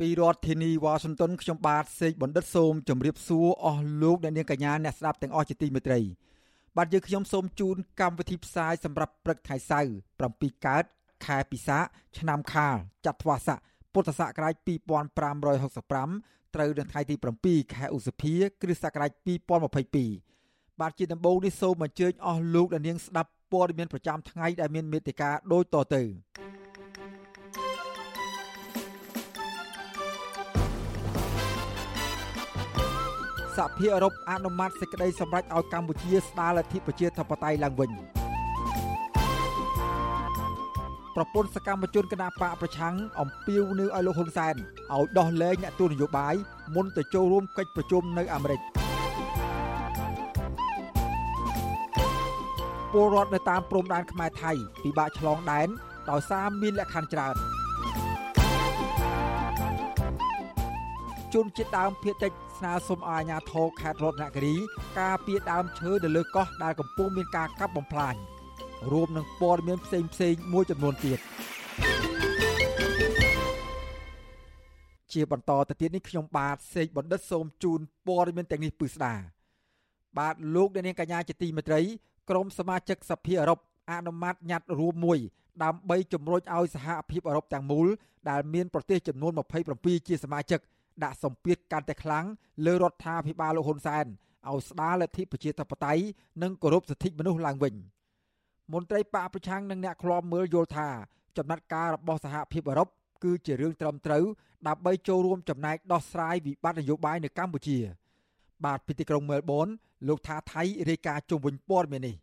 ពីរដ្ឋធានីវ៉ាស៊ីនតោនខ្ញុំបាទសេកបណ្ឌិតសូមជម្រាបសួរអស់លោកអ្នកនាងកញ្ញាអ្នកស្ដាប់ទាំងអស់ជាទីមេត្រី បាទយើងខ្ញុំសូមជូនកម្មវិធីផ្សាយសម្រាប់ព្រឹកថ្ងៃសៅរ៍7កើតខែពិសាឆ្នាំខាលចត្វាស័កពុទ្ធសករាជ2565ត្រូវនៅថ្ងៃទី7ខែឧសភា គ្រិស្តសករាជ2022បាទជាដំបូងនេះសូមអញ្ជើញអស់លោកអ្នកនាងស្ដាប់ព័ត៌មានប្រចាំថ្ងៃដែលមានមេត្តាដូចតទៅ សហភាពអឺរ៉ុបអនុម័តសេចក្តីសម្រេចឲ្យកម្ពុជាស្ដារលទ្ធិប្រជាធិបតេយ្យឡើងវិញប្រពន្ធសកម្មជនគណបកប្រឆាំងអំពាវនាវឲ្យលោកហ៊ុនសែនឲ្យដោះលែងអ្នកទូតនយោបាយមុនទៅចូលរួមកិច្ចប្រជុំនៅអាមេរិកពលរដ្ឋនៅតាមព្រំដែនខ្មែរថៃពិបាកឆ្លងដែនដោយសារមានលក្ខខណ្ឌច្រើន ជនជាតិដើមភាគតិចស្នើសុំឲ្យអាជ្ញាធរខេត្តរតនគិរីការពារដើមឈើនៅលើកោះដែលកំពុងមានការកាប់បំផ្លាញរួមនឹងព័ត៌មានផ្សេងផ្សេងមួយចំនួនទៀតជាបន្តទៅទៀតនេះខ្ញុំបាទសេកបណ្ឌិតសូមជូនព័ត៌មានទាំងនេះពិស្ដាបាទលោកអ្នកនាងកញ្ញាជាទីមេត្រីក្រុមសមាជិកសភាអឺរ៉ុបអនុម័តញត្តិរួមមួយដើម្បីជំរុញឲ្យសហភាពអឺរ៉ុបទាំងមូលដែលមានប្រទេសចំនួន27ជាសមាជិក ដាក់សម្ពាធកាន់តែខ្លាំងលើរដ្ឋាភិបាលលោកហ៊ុនសែនឲ្យស្ដារលទ្ធិប្រជាធិបតេយ្យនិងគោរពសិទ្ធិមនុស្សឡើងវិញមន្ត្រីបកប្រឆាំងនិងអ្នកឃ្លាំមើលយល់ថាចំណាត់ការរបស់សហភាពអឺរ៉ុបគឺជារឿងត្រឹមត្រូវដើម្បីចូលរួមចំណែកដោះស្រាយវិបត្តិនយោបាយនៅកម្ពុជា បាទពីទីក្រុងមែលប៊នលោកថាថៃរាយការណ៍ជុំវិញព័ត៌មាននេះ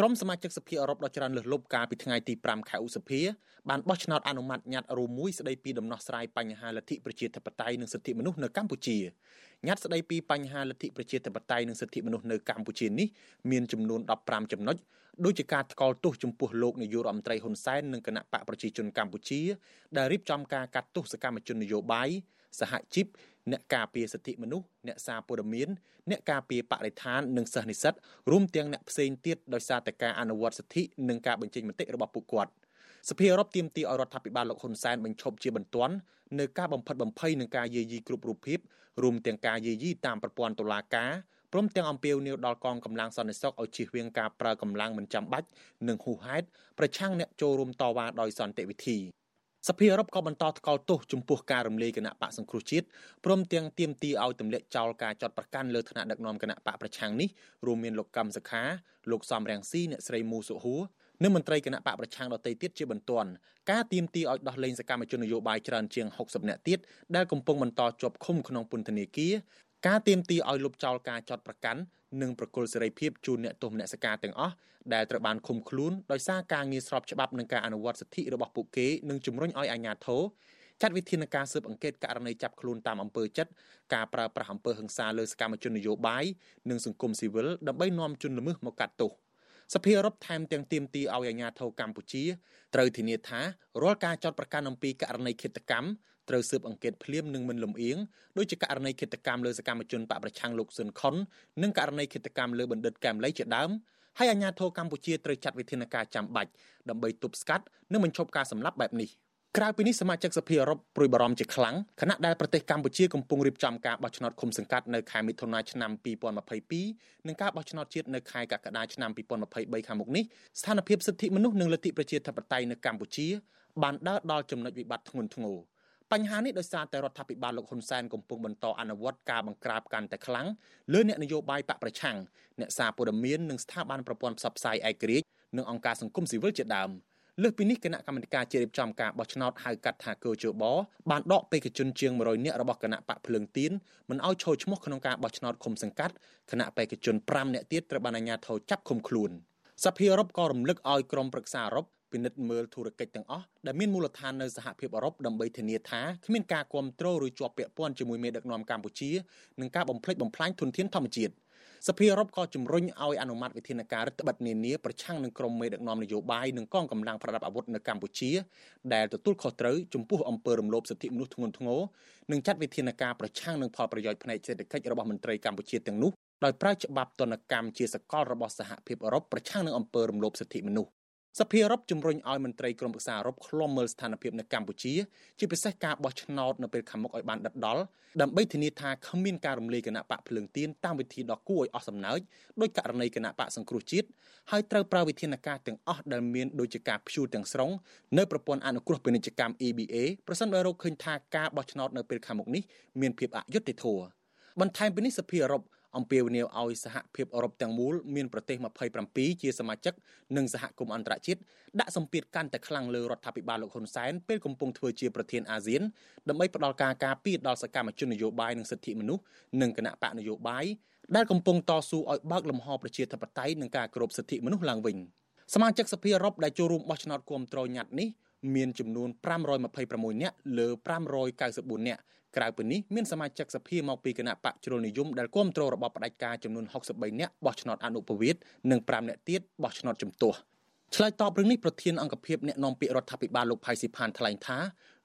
ក្រុមសមាជិកសភាអឺរ៉ុបដ៏ច្រើនលើសលប់កាលពីថ្ងៃទី5ខែឧសភាបានបោះឆ្នោតអនុម័តញត្តិរួមមួយស្ដីពីដំណោះស្រាយបញ្ហាលទ្ធិប្រជាធិបតេយ្យនិងសិទ្ធិមនុស្សនៅកម្ពុជាញត្តិស្ដីពីបញ្ហាលទ្ធិប្រជាធិបតេយ្យនិងសិទ្ធិមនុស្សនៅកម្ពុជានេះមានចំនួន15ចំណុចដូចជាការថ្កោលទោសចំពោះលោកនាយករដ្ឋមន្ត្រីហ៊ុនសែននិងគណៈបកប្រជាជនកម្ពុជាដែលរៀបចំការកាត់ទោសសកម្មជននយោបាយសហជីព អ្នកការពារសិទ្ធិមនុស្សអ្នកសារព័ត៌មានអ្នកការពារបរិស្ថាននិងសិស្សនិស្សិតរួមទាំងអ្នកផ្សេងទៀតដោយសារតែការអនុវត្តសិទ្ធិនិងការបញ្ចេញមតិរបស់ពួកគាត់សភាអឺរ៉ុបទាមទារឲ្យរដ្ឋាភិបាលលោកហ៊ុនសែនបញ្ឈប់ជាបន្ទាន់នៅការបំផិតបំភ័យនឹងការយាយីគ្រប់រូបភាពរួមទាំងការយាយីតាមប្រព័ន្ធតុលាការព្រមទាំងអំពាវនាវដល់កងកម្លាំងសន្តិសុខឲ្យជៀសវាងការប្រើកម្លាំងមិនចាំបាច់និងហួសហេតុប្រឆាំងអ្នកចូលរួមតវ៉ាដោយសន្តិវិធី សភាអឺរ៉ុបក៏បន្តថ្កោលទោសចំពោះការរំលាយគណៈបកសង្គ្រោះជាតិព្រមទាំងទាមទារឲ្យទម្លាក់ចោលការចាត់ប្រកាន់លើឋានៈដឹកនាំគណៈបកប្រឆាំងនេះរួមមានលោកកឹមសុខាលោកសំរងស៊ីអ្នកស្រីមូសុហួរនិងមន្ត្រីគណៈបកប្រឆាំងដទៃទៀតជាបន្ទាន់ការទៀមទីឲ្យដោះលែងសកម្មជននយោបាយច្រើនជាង60នាក់ទៀតដែលកំពុងបន្តជាប់ឃុំក្នុងពន្ធនាគារ ការទៀមទីឲ្យលុបចោលការចាត់ប្រកាន់និងប្រគល់សេរីភាពជូនអ្នកទោសមនសិការទាំងអស់ដែលត្រូវបានឃុំខ្លួនដោយសារការងារស្របច្បាប់និងការអនុវត្តសិទ្ធិរបស់ពួកគេនិងជំរុញឲ្យអាជ្ញាធរចាត់វិធានការស៊ើបអង្កេតករណីចាប់ខ្លួនតាមអំពើចិត្តការប្រើប្រាស់អំពើហិង្សាលើសកម្មជននយោបាយនិងសង្គមស៊ីវិលដើម្បីនាំជនល្មើសមកកាត់ទោសសភាអឺរ៉ុបថែមទាំងទាមទារឲ្យអាជ្ញាធរកម្ពុជាត្រូវធានាថារាល់ការចោទប្រកាន់អំពីករណីឃាតកម្ម ត្រូវស៊ើបអង្កេតភ្លាមនិងមិនលំអៀងដោយជាករណីឃាតកម្មលើសកម្មជនបកប្រឆាំងលោកស៊ុនខុននិងករណីឃាតកម្មលើបណ្ឌិតកែមលីជាដើមហើយអាជ្ញាធរកម្ពុជាត្រូវចាត់វិធានការចាំបាច់ដើម្បីទប់ស្កាត់និងបញ្ឈប់ការសម្លាប់បែបនេះក្រៅពីនេះសមាជិកសភាអឺរ៉ុបព្រួយបារម្ភជាខ្លាំងខណៈដែលប្រទេសកម្ពុជាកំពុងរៀបចំការបោះឆ្នោតឃុំសង្កាត់នៅខែមិថុនាឆ្នាំ2022និងការបោះឆ្នោតជាតិនៅខែកក្កដាឆ្នាំ2023ខាងមុខនេះស្ថានភាពសិទ្ធិមនុស្សនិងលទ្ធិប្រជាធិបតេយ្យនៅកម្ពុជាបានដើរដល់ចំណុចវិបត្តិធ្ងន់ធ្ងរ បញ្ហានេះដោយសារតែរដ្ឋាភិបាលលោកហ៊ុនសែនកំពុងបន្តអនុវត្តការបង្ក្រាបកាន់តែខ្លាំងលើអ្នកនយោបាយបកប្រឆាំងអ្នកសារព័ត៌មាននិងស្ថាប័នប្រព័ន្ធផ្សព្វផ្សាយឯករាជ្យនិងអង្គការសង្គមស៊ីវិលជាដើមលើសពីនេះគណៈកម្មាធិការជារៀបចំការបោះឆ្នោតហៅកាត់ថាកោជបបានដកបេក្ខជនជាង100នាក់របស់គណៈបកភ្លើងទៀនមិនឲ្យចូលឈ្មោះក្នុងការបោះឆ្នោតឃុំសង្កាត់គណៈបេក្ខជន5នាក់ទៀតត្រូវបានអាជ្ញាធរចាប់ឃុំខ្លួនសភាអឺរ៉ុបក៏រំលឹកឲ្យក្រុមប្រឹក្សាអឺរ៉ុប ពិនិត្យមើលធុរកិច្ចទាំងអស់ដែលមានមូលដ្ឋាននៅសហភាពអឺរ៉ុបដើម្បីធានាថាគ្មានការគ្រប់គ្រងឬជាប់ពាក់ព័ន្ធជាមួយមេដឹកនាំកម្ពុជានិងការបំផ្លិចបំផ្លាញធនធានធម្មជាតិ។សភាអឺរ៉ុបក៏ជំរុញឲ្យអនុម័តវិធានការរដ្ឋបិទនានាប្រឆាំងនឹងក្រុមមេដឹកនាំនយោបាយនិងកងកម្លាំងប្រដាប់អាវុធនៅកម្ពុជាដែលទទួលខុសត្រូវចំពោះអំពើរំលោភសិទ្ធិមនុស្សធ្ងន់ធ្ងរនិងចាត់វិធានការប្រឆាំងនឹងផលប្រយោជន៍ផ្នែកសេដ្ឋកិច្ចរបស់មន្ត្រីកម្ពុជាទាំងនោះដោយប្រើច្បាប់ទណ្ឌកម្មជាសកលរបស់សហភាពអឺរ៉ុបប្រឆាំងនឹងអំពើរំលោភសិទ្ធិមនុស្ស សភាអឺរ៉ុបជំរុញឲ្យមន្ត្រីក្រមប្រឹក្សាអឺរ៉ុបឃ្លាំមើលស្ថានភាពនៅកម្ពុជាជាពិសេសការបោះឆ្នោតនៅពេលខាងមុខឲ្យបានដិតដល់ដើម្បីធានាថាគ្មានការរំលាយគណៈបកភ្លើងទៀនតាមវិធីដ៏គួរឲ្យអស់សំណើចដោយករណីគណៈបកសង្គ្រោះជាតិហើយត្រូវប្រើវិធានការទាំងអស់ដែលមានដូចជាការព្យួរទាំងស្រុងនៅប្រព័ន្ធអនុគ្រោះពាណិជ្ជកម្ម EBA ប្រសិនបើរកឃើញថាការបោះឆ្នោតនៅពេលខាងមុខនេះមានភាពអយុត្តិធម៌បន្ថែមពីនេះសភាអឺរ៉ុប អំពាវនាវឲ្យសហភាពអឺរ៉ុបទាំងមូលមានប្រទេស27ជាសមាជិកនិងសហគមន៍អន្តរជាតិដាក់សម្ពាធកាន់តែខ្លាំងលើរដ្ឋាភិបាលលោកហ៊ុនសែនពេលកំពុងធ្វើជាប្រធានអាស៊ានដើម្បីផ្ដល់ការការពារដល់សកម្មជននយោបាយនិងសិទ្ធិមនុស្សនិងគណៈបកនយោបាយដែលកំពុងតស៊ូឲ្យបើកលំហប្រជាធិបតេយ្យនិងការគោរពសិទ្ធិមនុស្សឡើងវិញសមាជិកសភាអឺរ៉ុបដែលចូលរួមបោះឆ្នោតគាំទ្រញត្តិនេះ មានចំនួន526នាក់លើ594នាក់ក្រៅពីនេះមានសមាជិកសភាមកពីគណៈបកជ្រុលនិយមដែលគ្រប់គ្រងរបបផ្ដាច់ការចំនួន63នាក់បោះឆ្នោតអនុប្រវេតនិង5នាក់ទៀតបោះឆ្នោតជំទាស់ឆ្លើយតបរឿងនេះប្រធានអង្គភិបអ្នកនាំពាក្យរដ្ឋាភិបាលលោកផៃស៊ីផានថ្លែងថា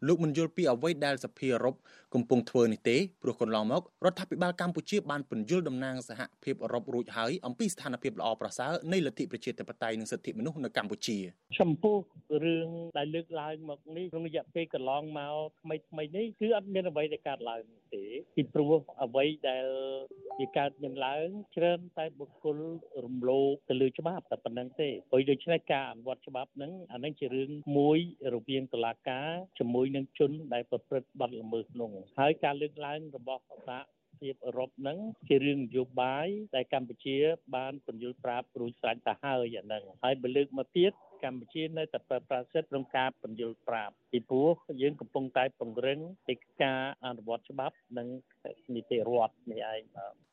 លោកមិនយល់ពីអ្វីដែលសភាអឺរ៉ុប កំពុងធ្វើនេះទេព្រោះកន្លងមករដ្ឋាភិបាលកម្ពុជាបានពន្យល់តំណាងសហភាពអឺរ៉ុបរួចហើយអំពីស្ថានភាពល្អប្រសើរនៃលទ្ធិប្រជាធិបតេយ្យនិងសិទ្ធិមនុស្សនៅកម្ពុជាចំពោះរឿងដែលលើកឡើងមកនេះក្នុងរយៈពេលកន្លងមកថ្មីថ្មីនេះគឺអត់មានអ្វីដែលកើតឡើងទេពីព្រោះអ្វីដែលវាកើតមានឡើងច្រើនតែបុគ្គលរំលោភទៅលើច្បាប់តែប៉ុណ្្នឹងទេព្រោះដូច្នេះការអនុវត្តច្បាប់ហ្នឹងអានឹងជារឿងមួយរវាងតុលាការជាមួយនឹងជនដែលប្រព្រឹត្តបទល្មើសនោះហើយការលើកឡើងរបស់សហ ភាពអឺរ៉ុបហ្នឹងជារឿងនយោបាយដែលកម្ពុជា បានពន្យល់ប្រាប់រួចស្រេចទៅហើយអាហ្នឹងហើយបើលើកមកទៀតកម្ពុជានៅតែប្រើប្រាស់សិទ្ធិក្នុងការពន្យល់ប្រាប់ពីព្រោះយើងកំពុងតែពង្រឹងកិច្ចការអនុវត្តច្បាប់និងនីតិរដ្ឋនេះឯង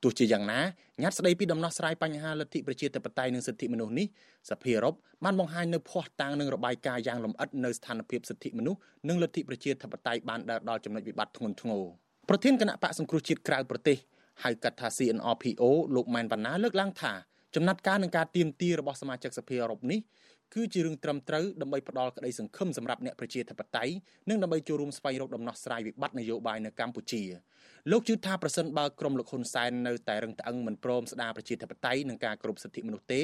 ទោះជាយ៉ាងណាញត្តិស្ដីពីដំណោះស្រាយបញ្ហាលទ្ធិប្រជាធិបតេយ្យនិងសិទ្ធិមនុស្សនេះសភាអឺរ៉ុបបានបង្ហាញនៅភ័ស្តុតាងនិងរបាយការណ៍យ៉ាងលម្អិតនៅស្ថានភាពសិទ្ធិមនុស្សនិងលទ្ធិប្រជាធិបតេយ្យបានដើរដល់ចំណុចវិបត្តិធ្ងន់ធ្ងរ ប្រធានគណៈបកសង្គ្រោះជាតិក្រៅប្រទេសហៅកាត់ថា CNRPO លោកម៉ែនវណ្ណាលើកឡើងថាចំណាត់ការនឹងការទៀមទារបស់សមាជិកសភាអឺរ៉ុបនេះគឺជារឿងត្រឹមត្រូវដើម្បីផ្ដល់ក្តីសង្ឃឹមសម្រាប់អ្នកប្រជាធិបតេយ្យនិងដើម្បីចូលរួមស្វែងរកដំណោះស្រាយវិបត្តិនយោបាយនៅកម្ពុជាលោកជឿថាប្រសិនបើក្រមលោកហ៊ុនសែននៅតែរឹងត្អឹងមិនព្រមស្ដារប្រជាធិបតេយ្យនិងការគោរពសិទ្ធិមនុស្សទេ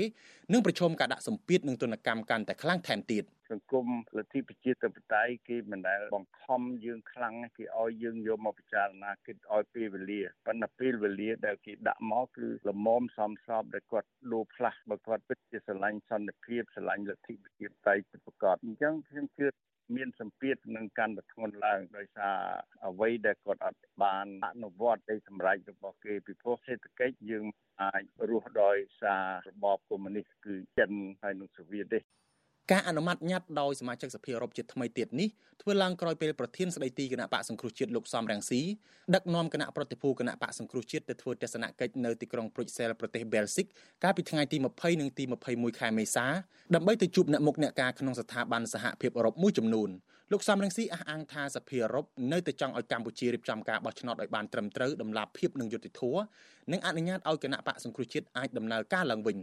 នឹងប្រឈមការដាក់សម្ពាធនិងទណ្ឌកម្មកាន់តែខ្លាំងថែមទៀត សង្គមលទ្ធិប្រជាធិបតេយ្យគេមិនដែលបង្ខំយើងខ្លាំងគេឲ្យយើងយកមកពិចារណាគិតឲ្យពេលវេលាប៉ុន្តែពេលវេលាដែលគេដាក់មកគឺលមមសំស្របដែលគាត់លោផ្លាស់បើគាត់ពិតជាស្រឡាញ់សន្តិភាពស្រឡាញ់លទ្ធិប្រជាធិបតេយ្យពិតប្រាកដអញ្ចឹងខ្ញុំជឿមានសម្ពាធនឹងកាន់តែធ្ងន់ឡើងដោយសារអ្វីដែលគាត់អត់បានអនុវត្តនៃសម្រេចរបស់គេពីព្រោះសេដ្ឋកិច្ចយើងអាចរស់ដោយសាររបបកុម្មុយនីសគឺចិនហើយនិងសូវៀតទេ ការអនុម័តញត្តិដោយសមាជិកសភាអឺរ៉ុបជាថ្មីទៀតនេះធ្វើឡើងក្រោយពេលប្រធានស្ដីទីគណៈបកសង្គ្រោះជាតិលោកសំរងស៊ីដឹកនាំគណៈប្រតិភូគណៈបកសង្គ្រោះជាតិទៅធ្វើទស្សនកិច្ចនៅទីក្រុងព្រុចសែលប្រទេសបែលហ្សិកកាលពីថ្ងៃទី20និងទី21ខែមេសាដើម្បីទៅជួបអ្នកមុខអ្នកការក្នុងស្ថាប័នសហភាពអឺរ៉ុបមួយចំនួនលោកសំរងស៊ីអះអាងថាសភាអឺរ៉ុបនៅតែចង់ឲ្យកម្ពុជារៀបចំការបោះឆ្នោតឲ្យបានត្រឹមត្រូវដំណាភៀបនិងយុត្តិធម៌និងអនុញ្ញាតឲ្យគណៈបកសង្គ្រោះជាតិអាចដំណើរការឡើងវិញ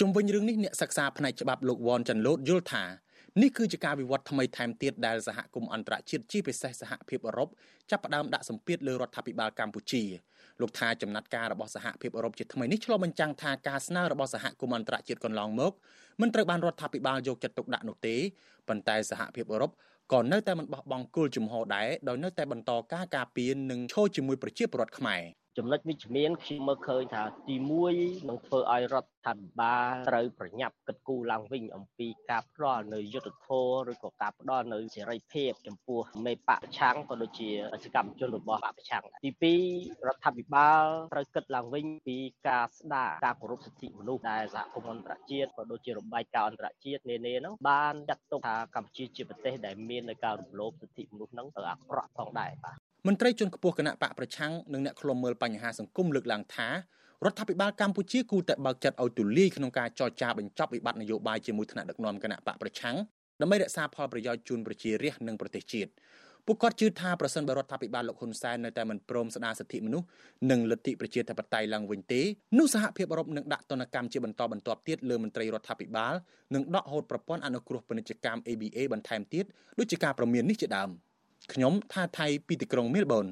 ជុំវិញរឿងនេះអ្នកសិក្សាផ្នែកច្បាប់លោកវ៉ាន់ចាន់ឡូតយល់ថានេះគឺជាការវិវត្តថ្មីថែមទៀតដែលសហគមន៍អន្តរជាតិជាពិសេសសហភាពអឺរ៉ុបចាប់ផ្ដើមដាក់សម្ពាធលើរដ្ឋាភិបាលកម្ពុជាលោកថាចំណាត់ការរបស់សហភាពអឺរ៉ុបជាថ្មីនេះឆ្លុះបញ្ចាំងថាការស្នើរបស់សហគមន៍អន្តរជាតិកន្លងមកមិនត្រូវបានរដ្ឋាភិបាលយកចិត្តទុកដាក់នោះទេប៉ុន្តែសហភាពអឺរ៉ុបក៏នៅតែមិនបោះបង់គោលជំហរដែរដោយនៅតែបន្តការការពារនិងឈរជាមួយប្រជាពលរដ្ឋខ្មែរ ចំណុចវិជ្ជមានខ្ញុំមើលឃើញថាទី1នឹងធ្វើឲ្យរដ្ឋាភិបាលត្រូវប្រញាប់គិតគូរឡើងវិញអំពីការផ្ដល់នៅយុទ្ធធរឬក៏ការផ្ដល់នៅសេរីភាពចំពោះមេបកប្រឆាំងក៏ដូចជាសកម្មជនរបស់បកប្រឆាំងទី2រដ្ឋាភិបាលត្រូវគិតឡើងវិញពីការស្ដារការគោរពសិទ្ធិមនុស្សដែលសហគមន៍អន្តរជាតិក៏ដូចជារបាយការណ៍អន្តរជាតិនានាហ្នឹងបានចាត់ទុកថាកម្ពុជាជាប្រទេសដែលមាននៅការរំលោភសិទ្ធិមនុស្សហ្នឹងទៅអាក្រក់ផងដែរបាទ មន្ត្រីជាន់ខ្ពស់គណៈបកប្រឆាំងនិងអ្នកឃ្លាំមើលបញ្ហាសង្គមលើកឡើងថារដ្ឋាភិបាលកម្ពុជាគូតែបើកចិត្តឲ្យទូលាយក្នុងការចរចាបញ្ចប់វិបត្តិនយោបាយជាមួយថ្នាក់ដឹកនាំគណៈបកប្រឆាំងដើម្បីរក្សាផលប្រយោជន៍ជូនប្រជារាស្ត្រនិងប្រទេសជាតិពួកគាត់ជឿថាប្រសិនបើរដ្ឋាភិបាលលោកហ៊ុនសែននៅតែមិនព្រមស្ដារសិទ្ធិមនុស្សនិងលទ្ធិប្រជាធិបតេយ្យឡើងវិញទេនោះសហភាពអឺរ៉ុបនឹងដាក់ទណ្ឌកម្មជាបន្តបន្ទាប់ទៀតលើមន្ត្រីរដ្ឋាភិបាលនិងដកហូតប្រព័ន្ធអនុគ្រោះពាណិជ្ជកម្ម ABA បន្ថែមទៀតដូចជាការប្រមាននេះជាដើម ខ្ញុំថាថៃពីទីក្រុងមែលប៊ន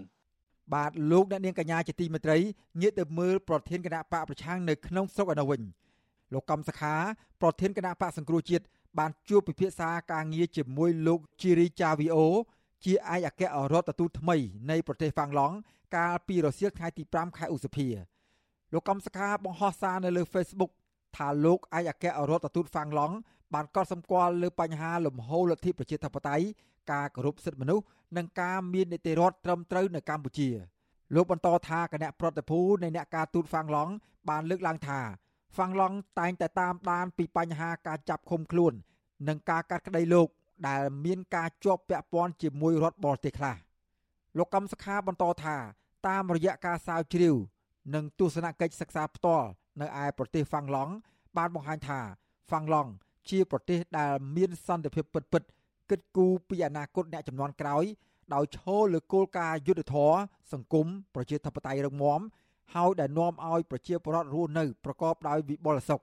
បាទលោកអ្នកនាងកញ្ញាជាទីមេត្រីងាកទៅមើលប្រធានគណៈបកប្រឆាំងនៅក្នុងស្រុកឯនោះវិញលោកកំសខាប្រធានគណៈបកសង្គ្រោះជាតិបានជួបពិភាក្សាការងារជាមួយលោកជីរីចាវីអូជាឯកអគ្គរដ្ឋទូតថ្មីនៃប្រទេសហ្វាំងឡង់កាលពីរសៀលថ្ងៃទី5ខែឧសភាលោកកំសខាបង្ហោះសារនៅលើ Facebook ថាលោកឯកអគ្គរដ្ឋទូតហ្វាំងឡង់បានកត់សម្គាល់លើបញ្ហាលំហូរលទ្ធិប្រជាធិបតេយ្យ ការគោរពសិទ្ធិមនុស្សនិងការមាននីតិរដ្ឋត្រឹមត្រូវនៅកម្ពុជាលោកបន្តថាគណៈប្រតិភូនៃអ្នកការទូតហ្វាំងឡង់បានលើកឡើងថាហ្វាំងឡង់តែងតែតាមដានពីបញ្ហាការចាប់ឃុំខ្លួន និងការកាត់ក្តីលោក ដែលមានការជាប់ពាក់ព័ន្ធជាមួយរដ្ឋបរទេសខ្លះលោកកំសខាបន្តថាតាមរយៈការសាវជ្រាវ និងទស្សនកិច្ចសិក្សាផ្ទាល់នៅឯប្រទេសហ្វាំងឡង់បានបង្ហាញថាហ្វាំងឡង់ជាប្រទេសដែលមានសន្តិភាពពិតៗ គិតគូរពីអនាគតអ្នកចំនួនក្រោយដោយឈរលើគោលការណ៍យុត្តិធម៌សង្គមប្រជាធិបតេយ្យរឹងមាំហើយដែលនាំឲ្យប្រជាពលរដ្ឋរស់នៅប្រកបដោយវិបុលសុខ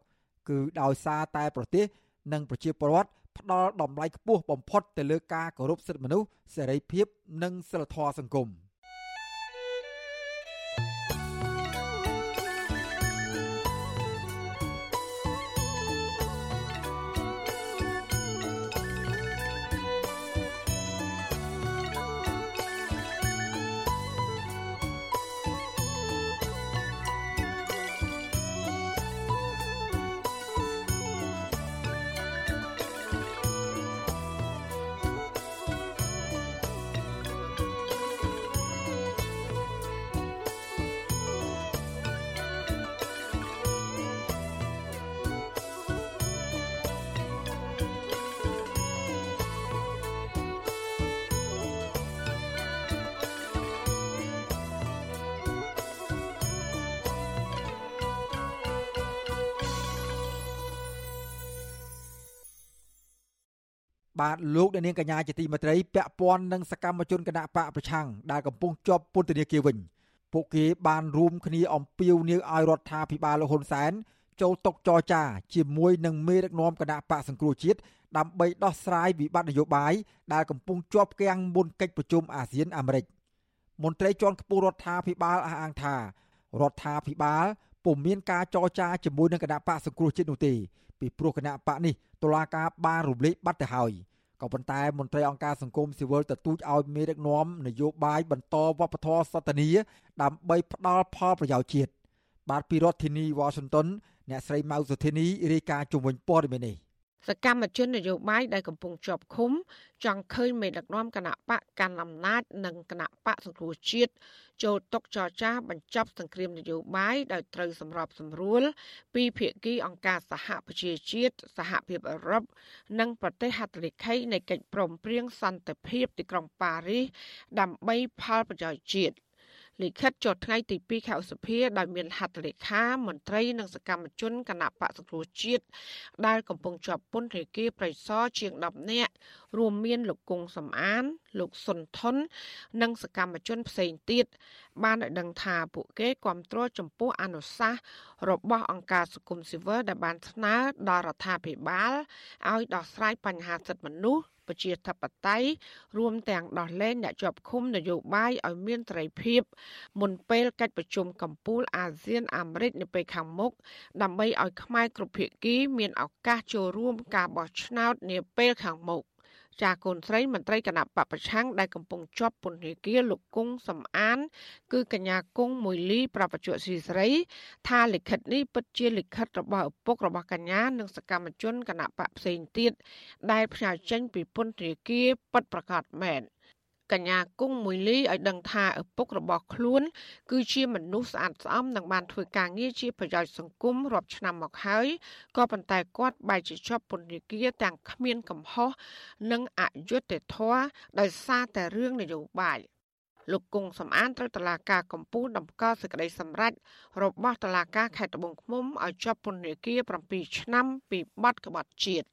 គឺដោយសារតែប្រទេសនិងប្រជាពលរដ្ឋផ្ដល់តម្លៃខ្ពស់បំផុតទៅលើការគោរពសិទ្ធិមនុស្សសេរីភាព និងសិលធម៌សង្គម។ បាទលោកអ្នកនាងកញ្ញាជាទីមេត្រីពាក់ព័ន្ធនឹងសកម្មជនគណៈបកប្រឆាំងដែលកំពុងជាប់ពន្ធនាគារវិញពួកគេបានរួមគ្នាអំពាវនាវឲ្យរដ្ឋាភិបាលលោកហ៊ុនសែនចូលតុចរចាជាមួយនឹងមេដឹកនាំគណៈបកសង្គ្រោះជាតិដើម្បីដោះស្រាយវិបត្តិនយោបាយដែលកំពុងជាប់គាំងមុនកិច្ចប្រជុំអាស៊ានអាមេរិកមន្ត្រីជាន់ខ្ពស់រដ្ឋាភិបាលអះអាងថារដ្ឋាភិបាលពុំមានការចរចាជាមួយនឹងគណៈបកសង្គ្រោះជាតិនោះទេពីព្រោះគណៈបកនេះតុលាការបានរំលែកបាត់ទៅហើយ ក៏ប៉ុន្តែមន្ត្រីអង្គការសង្គមស៊ីវិលទទូចឲ្យមេដឹកនាំនយោបាយបន្តវប្បធម៌សន្តិនិកដើម្បីផ្ដល់ផលប្រយោជន៍ជាតិបាទពីរដ្ឋធានីវ៉ាស៊ីនតោនអ្នកស្រីម៉ៅសុធានីរាយការណ៍ជុំវិញព័ត៌មាននេះ សកម្មជននយោបាយដែលកំពុងជាប់ឃុំ ចង់ឃើញមេដឹកនាំគណៈបកកាន់អំណាចនិងគណៈបកសង្គ្រោះជាតិចូលតុចរចាបញ្ចប់សង្គ្រាមនយោបាយដោយត្រូវសម្របសម្រួល ពីភាគីអង្គការសហប្រជាជាតិសហភាពអឺរ៉ុបនិងប្រទេសហត្ថលេខីនៃកិច្ចព្រមព្រៀងសន្តិភាពទីក្រុងប៉ារីសដើម្បីផលប្រយោជន៍ជាតិ លិខិតចុះថ្ងៃទី2ខែឧសភាដោយមានហត្ថលេខាមន្ត្រីនិងសកម្មជនគណៈបកសង្គ្រោះជាតិដែលកំពុងជាប់ពន្ធនាគារប្រៃសណជាង10នាក់រួមមានលោកគង់សំអាន លោកសុនថុននិងសកម្មជនផ្សេងទៀតបានឲ្យដឹងថាពួកគេគ្រប់គ្រងចំពោះអនុសាសន៍របស់អង្គការសង្គមស៊ីវិលដែលបានស្នើដល់រដ្ឋាភិបាលឲ្យដោះស្រាយបញ្ហាសិទ្ធិមនុស្ស ប្រជាធិបតេយ្យរួមទាំងដោះលែងអ្នកជាប់ឃុំនយោបាយឲ្យមានសេរីភាពមុនពេលកិច្ចប្រជុំកម្ពុជាអាស៊ានអាមេរិកនៅពេលខាងមុខដើម្បីឲ្យខ្មែរគ្រប់ភាគីមានឱកាសចូលរួមការបោះឆ្នោតនាពេលខាងមុខ ចាកូនស្រីមន្ត្រីគណៈបពប្រឆាំងដែលកំពុងជាប់ពន្ធនាគារលោកគង់សំអាន គឺកញ្ញាគង់មួយលីប្រពន្ធស៊ីស្រី ថាលិខិតនេះពិតជាលិខិតរបស់ឪពុករបស់កញ្ញានិងសកម្មជនគណៈបកផ្សេងទៀតដែលផ្ញើចេញពីពន្ធនាគារពិតប្រាកដមែន កញ្ញាគង់មួយលីឲ្យដឹងថាឪពុករបស់ខ្លួន គឺជាមនុស្សស្អាតស្អំនិងបានធ្វើការងារជាប្រយោជន៍សង្គមរាប់ឆ្នាំមកហើយក៏ប៉ុន្តែគាត់បែរជាជាប់ពន្ធនាគារទាំងគ្មានកំហុសនិងអយុត្តិធម៌ដោយសារតែរឿងនយោបាយលោកគង់សំអានត្រូវតឡាការកម្ពុជាដំកល់សេចក្តីសម្រេចរបស់តឡាការខេត្តត្បូងឃ្មុំឲ្យជាប់ពន្ធនាគារ7ឆ្នាំពីបទក្បត់ជាតិ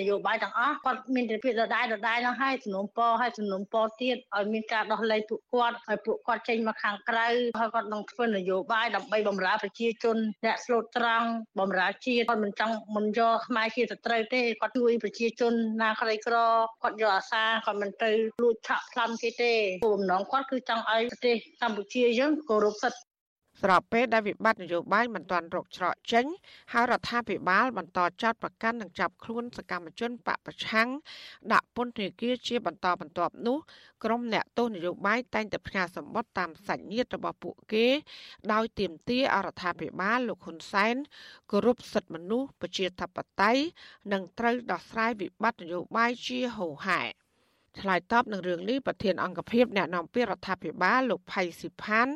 នយោបាយទាំងអស់គាត់មានតែពាក្យដដែលដដែលនោះហើយសំណុំពរហើយសំណុំពរទៀតឲ្យមានការដោះលែងពួកគាត់ឲ្យពួកគាត់ចេញមកខាងក្រៅហើយគាត់នឹងធ្វើនយោបាយដើម្បីបម្រើប្រជាជនអ្នកស្លូតត្រង់បម្រើជាតិគាត់មិនចង់មិនយកខ្មែរជាសត្រូវទេគាត់ជួយប្រជាជនណាក្រីក្រគាត់យកអាសាគាត់មិនទៅលួចឆក់ប្លន់គេទេគោលបំណងគាត់គឺចង់ឲ្យប្រទេសកម្ពុជាយើងគោរពសិទ្ធិ ស្របពេលដែលវិបត្តិនយោបាយមិនទាន់រកច្រកចេញហើយរដ្ឋាភិបាលបន្តចាត់ប្រកាន់និងចាប់ខ្លួនសកម្មជនបពប្រឆាំងដាក់ពន្ធនាគារជាបន្តបន្ទាប់នោះក្រុមអ្នកទោសនយោបាយតែងតែផ្ញើសម្បត្តិតាមសាច់ញាតិរបស់ពួកគេ ដោយទាមទារអរដ្ឋាភិបាលលោកហ៊ុនសែនគោរពសិទ្ធិមនុស្សប្រជាធិបតេយ្យនិងត្រូវដោះស្រាយវិបត្តិនយោបាយជាហូរហែ ឆ្លើយតបនឹងរឿងនេះប្រធានអង្គភិបអ្នកនាំពាក្យរដ្ឋាភិបាលលោកផៃស៊ីផាន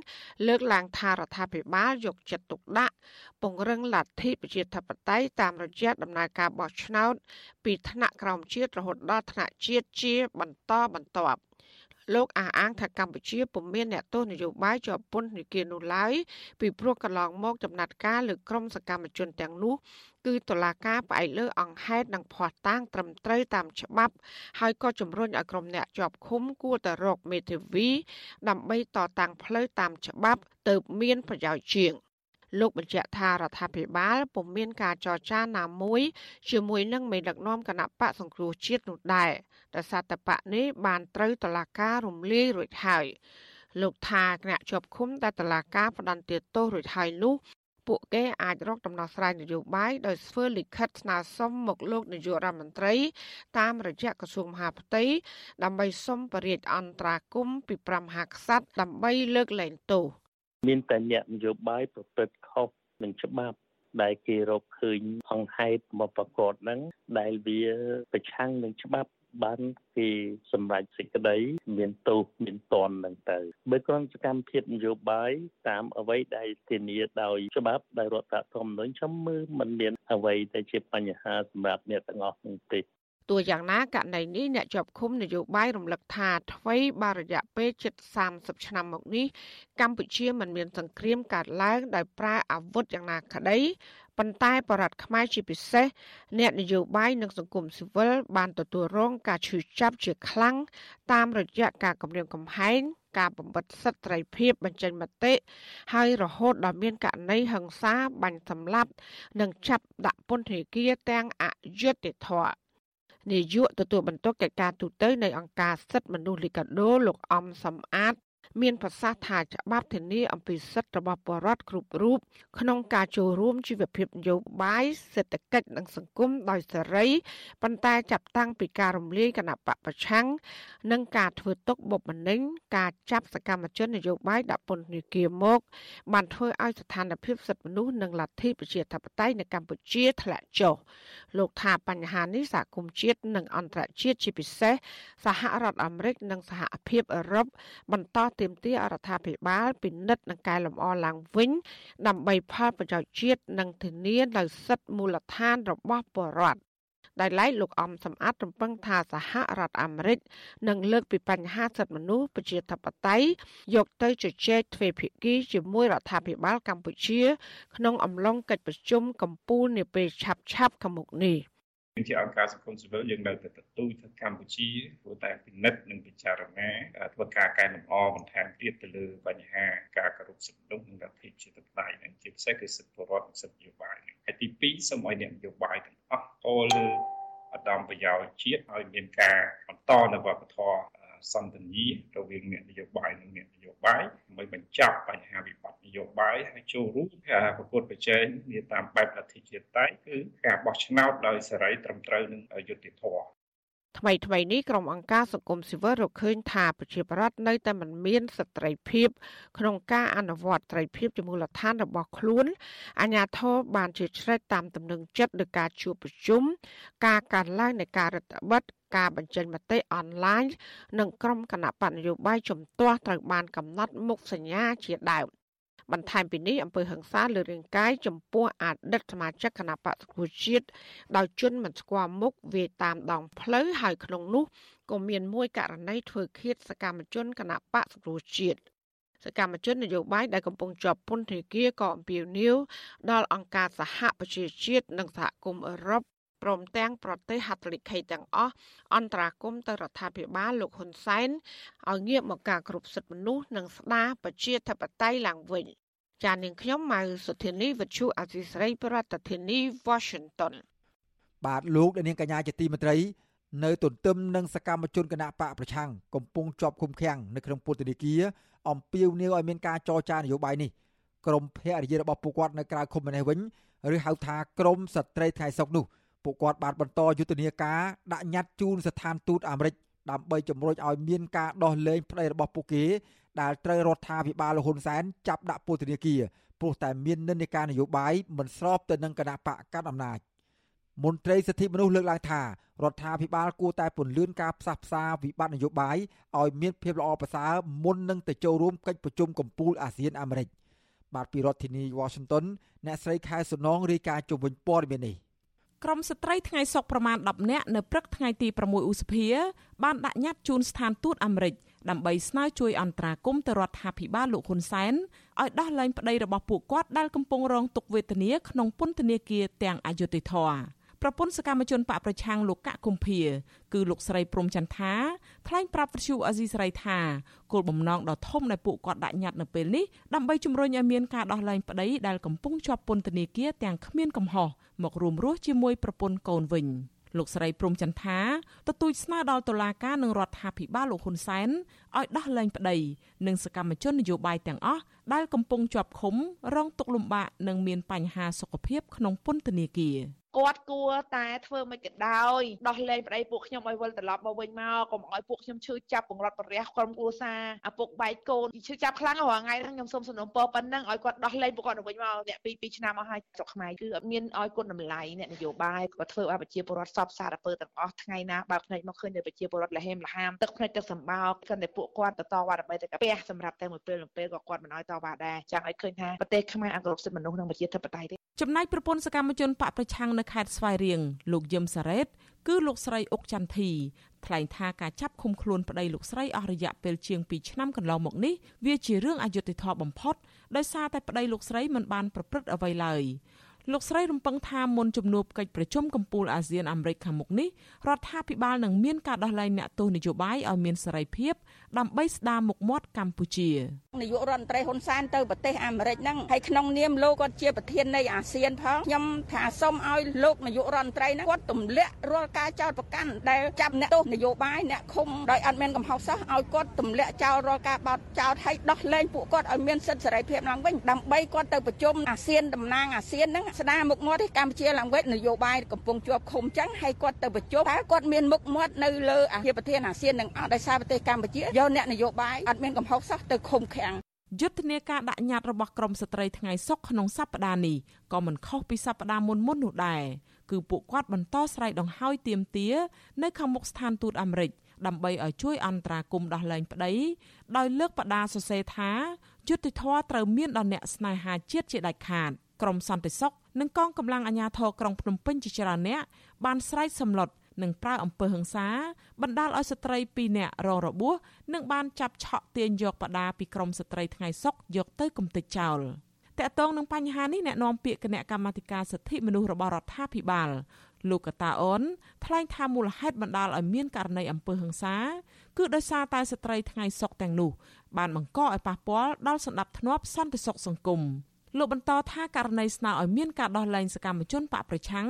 លើកឡើងថារដ្ឋាភិបាលយកចិត្តទុកដាក់ពង្រឹងលទ្ធិប្រជាធិបតេយ្យតាមរយៈដំណើរការបោះឆ្នោតពីថ្នាក់ក្រោមជាតិរហូតដល់ថ្នាក់ជាតិជាបន្តបន្ទាប់ លោកអះអាងថាកម្ពុជាពុំមានអ្នកទោសនយោបាយជាប់ពន្ធនាគារនោះឡើយពីព្រោះកន្លងមកចំណាត់ការលើក្រុមសកម្មជនទាំងនោះគឺតុលាការផ្អែកលើអង្គហេតុនិងភ័ស្តុតាងត្រឹមត្រូវតាមច្បាប់ ហើយក៏ជំរុញឲ្យក្រុមអ្នកជាប់ឃុំគួរតែរកមេធាវីដើម្បីតតាំងផ្លូវតាមច្បាប់ទៅមានប្រយោជន៍ជាង លោកបញ្ជាក់ថារដ្ឋាភិបាលពុំមានការចរចាណាមួយជាមួយនឹងមេដឹកនាំគណៈបកសង្គ្រោះជាតិនោះដែរដោយសារតែបកនេះបានត្រូវតឡាការរំលាយរួចហើយលោកថាគណៈជាប់ឃុំតែតឡាការផ្ដន្ទាទោសរួចហើយនោះពួកគេអាចរកដំណោះស្រាយនយោបាយដោយធ្វើលិខិតស្នើសុំមកលោកនាយករដ្ឋមន្ត្រី តាមរយៈក្រសួងមហាផ្ទៃដើម្បីសុំបរិយាអន្តរាគមពី5មហាក្សត្រដើម្បីលើកលែងទោស មានតែអ្នកនយោបាយប្រព្រឹត្តខុសនឹងច្បាប់ដែលគេរកឃើញអង្គហេតុមកប្រកបហ្នឹងដែលវាប្រឆាំងនឹងច្បាប់បានគេសម្រេចសេចក្តីមានទោសមានតន់នឹងទៅបើគ្រាន់សកម្មភាពនយោបាយតាមអ្វីដែលធានាដោយច្បាប់ដោយរដ្ឋធម្មនុញ្ញខ្ញុំមើលមិនមានអ្វីដែលជាបញ្ហាសម្រាប់អ្នកទាំងអស់នោះទេ ទោះយ៉ាងណាករណីនេះអ្នកជាប់ឃុំនយោបាយរំលឹកថាថ្មីបារយៈពេលជិត30ឆ្នាំមកនេះកម្ពុជាមិនមានសង្គ្រាមកើតឡើងដោយប្រើអាវុធយ៉ាងណាក្តីប៉ុន្តែបរតខ្មែរជាពិសេសអ្នកនយោបាយនិងសង្គមស៊ីវិលបានទទួលរងការឈឺចាប់ជាខ្លាំងតាមរយៈការគំរាមកំហែងការបំបិទសិទ្ធិត្រីភាពបញ្ចេញមតិហើយរហូតដល់មានករណីហិង្សាបាញ់សម្លាប់ និងចាប់ដាក់ពន្ធនាគារទាំងអយុត្តិធម៌ នាយកទទួលបន្ទុកកិច្ចការទូតនៃអង្គការសិទ្ធិមនុស្សលីកាដូលោកអំសំអាត មានប្រសាសន៍ថាច្បាប់ធានាអំពីសិទ្ធិរបស់ប្រជាពលរដ្ឋគ្រប់រូបក្នុងការចូលរួមជីវភាពនយោបាយសេដ្ឋកិច្ចនិងសង្គមដោយសេរីប៉ុន្តែចាប់តាំងពីការរំលាយគណៈបកប្រឆាំងនិងការធ្វើទុកបុកម្នេញការចាប់សកម្មជននយោបាយដាក់ពន្ធនាគារមក បានធ្វើឲ្យស្ថានភាពសិទ្ធិមនុស្សនិងលទ្ធិប្រជាធិបតេយ្យនៅកម្ពុជាធ្លាក់ចុះលោកថាបញ្ហានេះសហគមន៍ជាតិនិងអន្តរជាតិជាពិសេសសហរដ្ឋអាមេរិកនិងសហភាពអឺរ៉ុបបន្តទាមទាររដ្ឋាភិបាលពិនិត្យនិងកែលម្អឡើងវិញ ដើម្បីផលប្រយោជន៍ជាតិនិងធានានូវសិទ្ធិមូលដ្ឋានរបស់ប្រជាពលរដ្ឋដែលឡែកលោកអំសំអាតរំពឹងថាសហរដ្ឋអាមេរិកនឹងលើកពីបញ្ហាសិទ្ធិមនុស្សប្រជាធិបតេយ្យយកទៅជជែកទ្វេភាគីជាមួយរដ្ឋាភិបាលកម្ពុជា ក្នុងអំឡុងកិច្ចប្រជុំកម្ពុជានាពេលឆាប់ៗខាងមុខនេះ។ ជាអង្គការសង្គមស៊ីវិលយើងនៅតែទទូចថាកម្ពុជាគួរតែពិនិត្យនិងពិចារណាធ្វើការកែលម្អបន្ថែមទៀតទៅលើបញ្ហាការគោរពសិទ្ធិមនុស្សនិងលទ្ធិប្រជាធិបតេយ្យនឹងជាពិសេសគឺសិទ្ធិពលរដ្ឋនិងសិទ្ធិនយោបាយនឹងហើយទី2សូមឲ្យអ្នកនយោបាយទាំងអស់ចូលលើឧត្តមប្រយោជន៍ជាតិឲ្យមានការបន្តនៅវប្បធម៌ សន្តិនិករវាងអ្នកនយោបាយនិងអ្នកនយោបាយដើម្បីបញ្ចប់បញ្ហាវិបត្តិនយោបាយហើយចូលរួមការប្រកួតប្រជែងនាតាមបែបលទ្ធិជាតិតែគឺការបោះឆ្នោតដោយសេរីត្រឹមត្រូវនិងយុត្តិធម៌ថ្មីថ្មីនេះក្រុមអង្គការសង្គមស៊ីវិលរកឃើញថាប្រជាប្រដ្ឋនៅតែមិនមានសិទ្ធិត្រីភាព ក្នុងការអនុវត្តត្រីភាពជាមូលដ្ឋានរបស់ខ្លួនអាជ្ញាធរបានជាឆ្លេតតាមទំនឹងចិត្តដោយការជួបប្រជុំការកើនឡើងនៃការរដ្ឋបិទ ការបញ្ចេញមតិអនឡាញនិងក្រុមគណៈបកនយោបាយជំទាស់ត្រូវបានកំណត់មុខសញ្ញាជាដើមបន្ថែមពីនេះអំពើហិង្សាលើរាងកាយចំពោះអតីតសមាជិកគណៈបកសង្គ្រោះជាតិដោយជន់មិនស្គាល់មុខវាតាមដងផ្លូវហើយក្នុងនោះក៏មានមួយករណីធ្វើឃាតសកម្មជនគណៈបកសង្គ្រោះជាតិសកម្មជននយោបាយដែលកំពុងជាប់ពន្ធនាគារក៏អំពាវនាវដល់អង្គការសហប្រជាជាតិនិងសហគមន៍អឺរ៉ុប ព្រមទាំងប្រទេសហត្ថលេខីទាំងអស់អន្តរាគមទៅរដ្ឋាភិបាលលោកហ៊ុនសែនឲ្យងាកមកការគ្រប់សិទ្ធិមនុស្សនិងស្ដារប្រជាធិបតេយ្យឡើងវិញចាននាងខ្ញុំម៉ៅសុធានីវិទ្យុអសីស្រីប្រធានាធិបតី Washington បាទលោកនាងកញ្ញាជាទីមេត្រី នៅទន្ទឹមនឹងសកម្មជនគណៈបកប្រឆាំងកំពុងជាប់ឃុំឃាំងនៅក្នុងពន្ធនាគារអំពាវនាវឲ្យមានការចរចានយោបាយនេះក្រមភរិយារបស់ពួកគាត់នៅក្រៅឃុំនេះវិញឬហៅថាក្រមស្ត្រីថ្ងៃសុកនោះ ពួកគាត់បានបន្តយុទ្ធនាការដាក់ញត្តិជូនស្ថានទូតអាមេរិកដើម្បីជំរុញឲ្យមានការដោះលែងប្តីរបស់ពួកគេដែលត្រូវរដ្ឋាភិបាលលហ៊ុនសែនចាប់ដាក់ពន្ធនាគារព្រោះតែមាននិន្នាការនយោបាយមិនស្របទៅនឹងគណៈបកកណ្ដាលអំណាចមន្ត្រីសិទ្ធិមនុស្សលើកឡើងថារដ្ឋាភិបាលគួរតែពន្យាការផ្សះផ្សាវិបត្តិនយោបាយឲ្យមានភាពល្អប្រសើរមុននឹងទៅចូលរួមកិច្ចប្រជុំកំពូលអាស៊ានអាមេរិកបាទពីរដ្ឋធានី Washington អ្នកស្រីខែសុនងរាយការណ៍ជុំវិញព័ត៌មាននេះ ក្រមស្ត្រីថ្ងៃសុកប្រមាណ10នាក់នៅព្រឹកថ្ងៃទី6ឧសភាបានដាក់ញត្តិជូនស្ថានទូតអាមេរិកដើម្បីស្នើជួយអន្តរាគមន៍ទៅរដ្ឋាភិបាលលោកហ៊ុនសែនឲ្យដោះលែងប្តីរបស់ពួកគាត់ដែលកំពុងរងទុក្ខវេទនាក្នុងពន្ធនាគារទាំងអយុធធរ ប្រពន្ធសកម្មជនបកប្រឆាំងលោកកកគុម្ភាគឺលោកស្រីព្រំចន្ទថាថ្លែងប្រាប់វិទ្យុអេស៊ីស្រីថាគោលបំណងដ៏ធំដែលពួកគាត់ដាក់ញត្តិនៅពេលនេះដើម្បីជំរុញឲ្យមានការដោះលែងប្តីដែលកំពុងជាប់ពន្ធនាគារទាំងគ្មានកំហុសមករួមរស់ជាមួយប្រពន្ធកូនវិញលោកស្រីព្រំចន្ទថាទទូចស្នើដល់តុលាការនិងរដ្ឋាភិបាលលោកហ៊ុនសែនឲ្យដោះលែងប្តីនិងសកម្មជននយោបាយទាំងអស់ដែលកំពុងជាប់ឃុំរងទុក្ខលំបាកនិងមានបញ្ហាសុខភាពក្នុងពន្ធនាគារ គាត់គួរតែធ្វើមិនក៏ដោយដោះលែងប្តីពួកខ្ញុំឲ្យវិលត្រឡប់មកវិញមកកុំឲ្យពួកខ្ញុំឈឺចាប់បង្រត់ប្រះក្រុមគ្រួសារឪពុកបែកកូនឈឺចាប់ខ្លាំងរាល់ថ្ងៃហ្នឹងខ្ញុំសូមសំណូមពរប៉ុណ្ណឹងឲ្យគាត់ដោះលែងពួកគាត់ទៅវិញមកអ្នកពី2ឆ្នាំមកហើយស្រុកខ្មែរគឺអត់មានឲ្យគុណតម្លៃអ្នកនយោបាយគាត់ធ្វើឲ្យប្រជាពលរដ្ឋសពសារពើទាំងអស់ថ្ងៃណាបើភ្នែកមកឃើញតែប្រជាពលរដ្ឋលហេមលហាមទឹកភ្នែកទឹកសម្បោកគាត់តែពួកគាត់ទៅតវ៉ាដើម្បីតែកាពះសម្រាប់តែមួយពេលមួយពេលក៏គាត់មិនឲ្យតវ៉ាដែរចង់ឲ្យឃើញថាប្រទេសខ្មែរអគ្រប់សិទ្ធិមនុស្សនិងប្រជាធិបតេយ្យទេ ចំណែកប្រពន្ធសកម្មជនបកប្រឆាំងនៅខេត្តស្វាយរៀងលោកយឹមសារ៉េត គឺលោកស្រីអុកចន្ទធីថ្លែងថាការចាប់ឃុំខ្លួនប្តីលោកស្រីអស់រយៈពេលជាង2ឆ្នាំកន្លងមកនេះវាជារឿងអយុត្តិធម៌បំផុតដោយសារតែប្តីលោកស្រីមិនបានប្រព្រឹត្តអ្វីឡើយ លោកស្រីរំពឹងថាមុនជំនួបកិច្ចប្រជុំកំពូលអាស៊ានអាមេរិកខាងមុខនេះរដ្ឋាភិបាលនឹងមានការដោះលែងអ្នកទោសនយោបាយឲ្យមានសេរីភាពដើម្បីស្ដារមុខមាត់កម្ពុជានាយករដ្ឋមន្ត្រីហ៊ុនសែនទៅប្រទេសអាមេរិកហ្នឹងហើយក្នុងនាមលោកគាត់ជាប្រធាននៃអាស៊ានផងខ្ញុំថាសូមឲ្យលោកនាយករដ្ឋមន្ត្រីហ្នឹងគាត់ទម្លាក់រាល់ការចោទប្រកាន់ដែលចាប់អ្នកទោសនយោបាយអ្នកឃុំដោយអត់មានកំហុសសោះឲ្យគាត់ទម្លាក់ចោលរាល់ការបោទចោទហើយដោះលែងពួកគាត់ឲ្យមានសិទ្ធិសេរីភាពឡើងវិញដើម្បីគាត់ទៅប្រជុំអាស៊ានតំណាងអាស៊ានហ្នឹងស្ដារមុខមាត់ឲ្យកម្ពុជាឡើងវិញនយោបាយកំពុងជាប់ឃុំចឹងហើយគាត់ទៅប្រជុំតើគាត់មានមុខមាត់នៅលើអាភិបប្រធានអាស៊ាននឹងអត់ដោយសារប្រទេសកម្ពុជាយកអ្នកនយោបាយអត់មានកំហុសសោះទៅឃុំឃាំងយុទ្ធនាការដាក់ញត្តិរបស់ក្រមស្ត្រីថ្ងៃសុកក្នុងសប្តាហ៍នេះក៏មិនខុសពីសប្តាហ៍មុនមុននោះដែរគឺពួកគាត់បន្តស្រែកដង្ហោយទាមទារនៅខាងមុខស្ថានទូតអាមេរិកដើម្បីឲ្យជួយអន្តរាគមន៍ដោះលែងប្តីដោយលើកបដាសរសេរថាយុទ្ធធរត្រូវមានដល់អ្នកស្នេហាជាតិជាដាច់ខាត ក្រមសន្តិសុខនិងកងកម្លាំងអាជ្ញាធរក្រុងភ្នំពេញជាច្រើនអ្នកបានស្រែកសម្លុតនិងប្រើអំពើហិង្សាបណ្ដាលឲ្យស្ត្រី2នាក់រងរបួសនិងបានចាប់ឆក់ទាញយកបដាពីក្រមស្ត្រីថ្ងៃសុកយកទៅគំទេចចោលតកតងនឹងបញ្ហានេះអ្នកនាំពាក្យគណៈកម្មាធិការសិទ្ធិមនុស្សរបស់រដ្ឋាភិបាលលោកកតាអូនថ្លែងថាមូលហេតុបណ្ដាលឲ្យមានករណីអំពើហិង្សា គឺដោយសារតែស្ត្រីថ្ងៃសុកទាំងនោះបានបង្កឲ្យប៉ះពាល់ដល់សន្តិភាពសន្តិសុខសង្គម លោកបន្តថាករណីស្នើឲ្យមានការដោះលែងសកម្មជនបកប្រឆាំង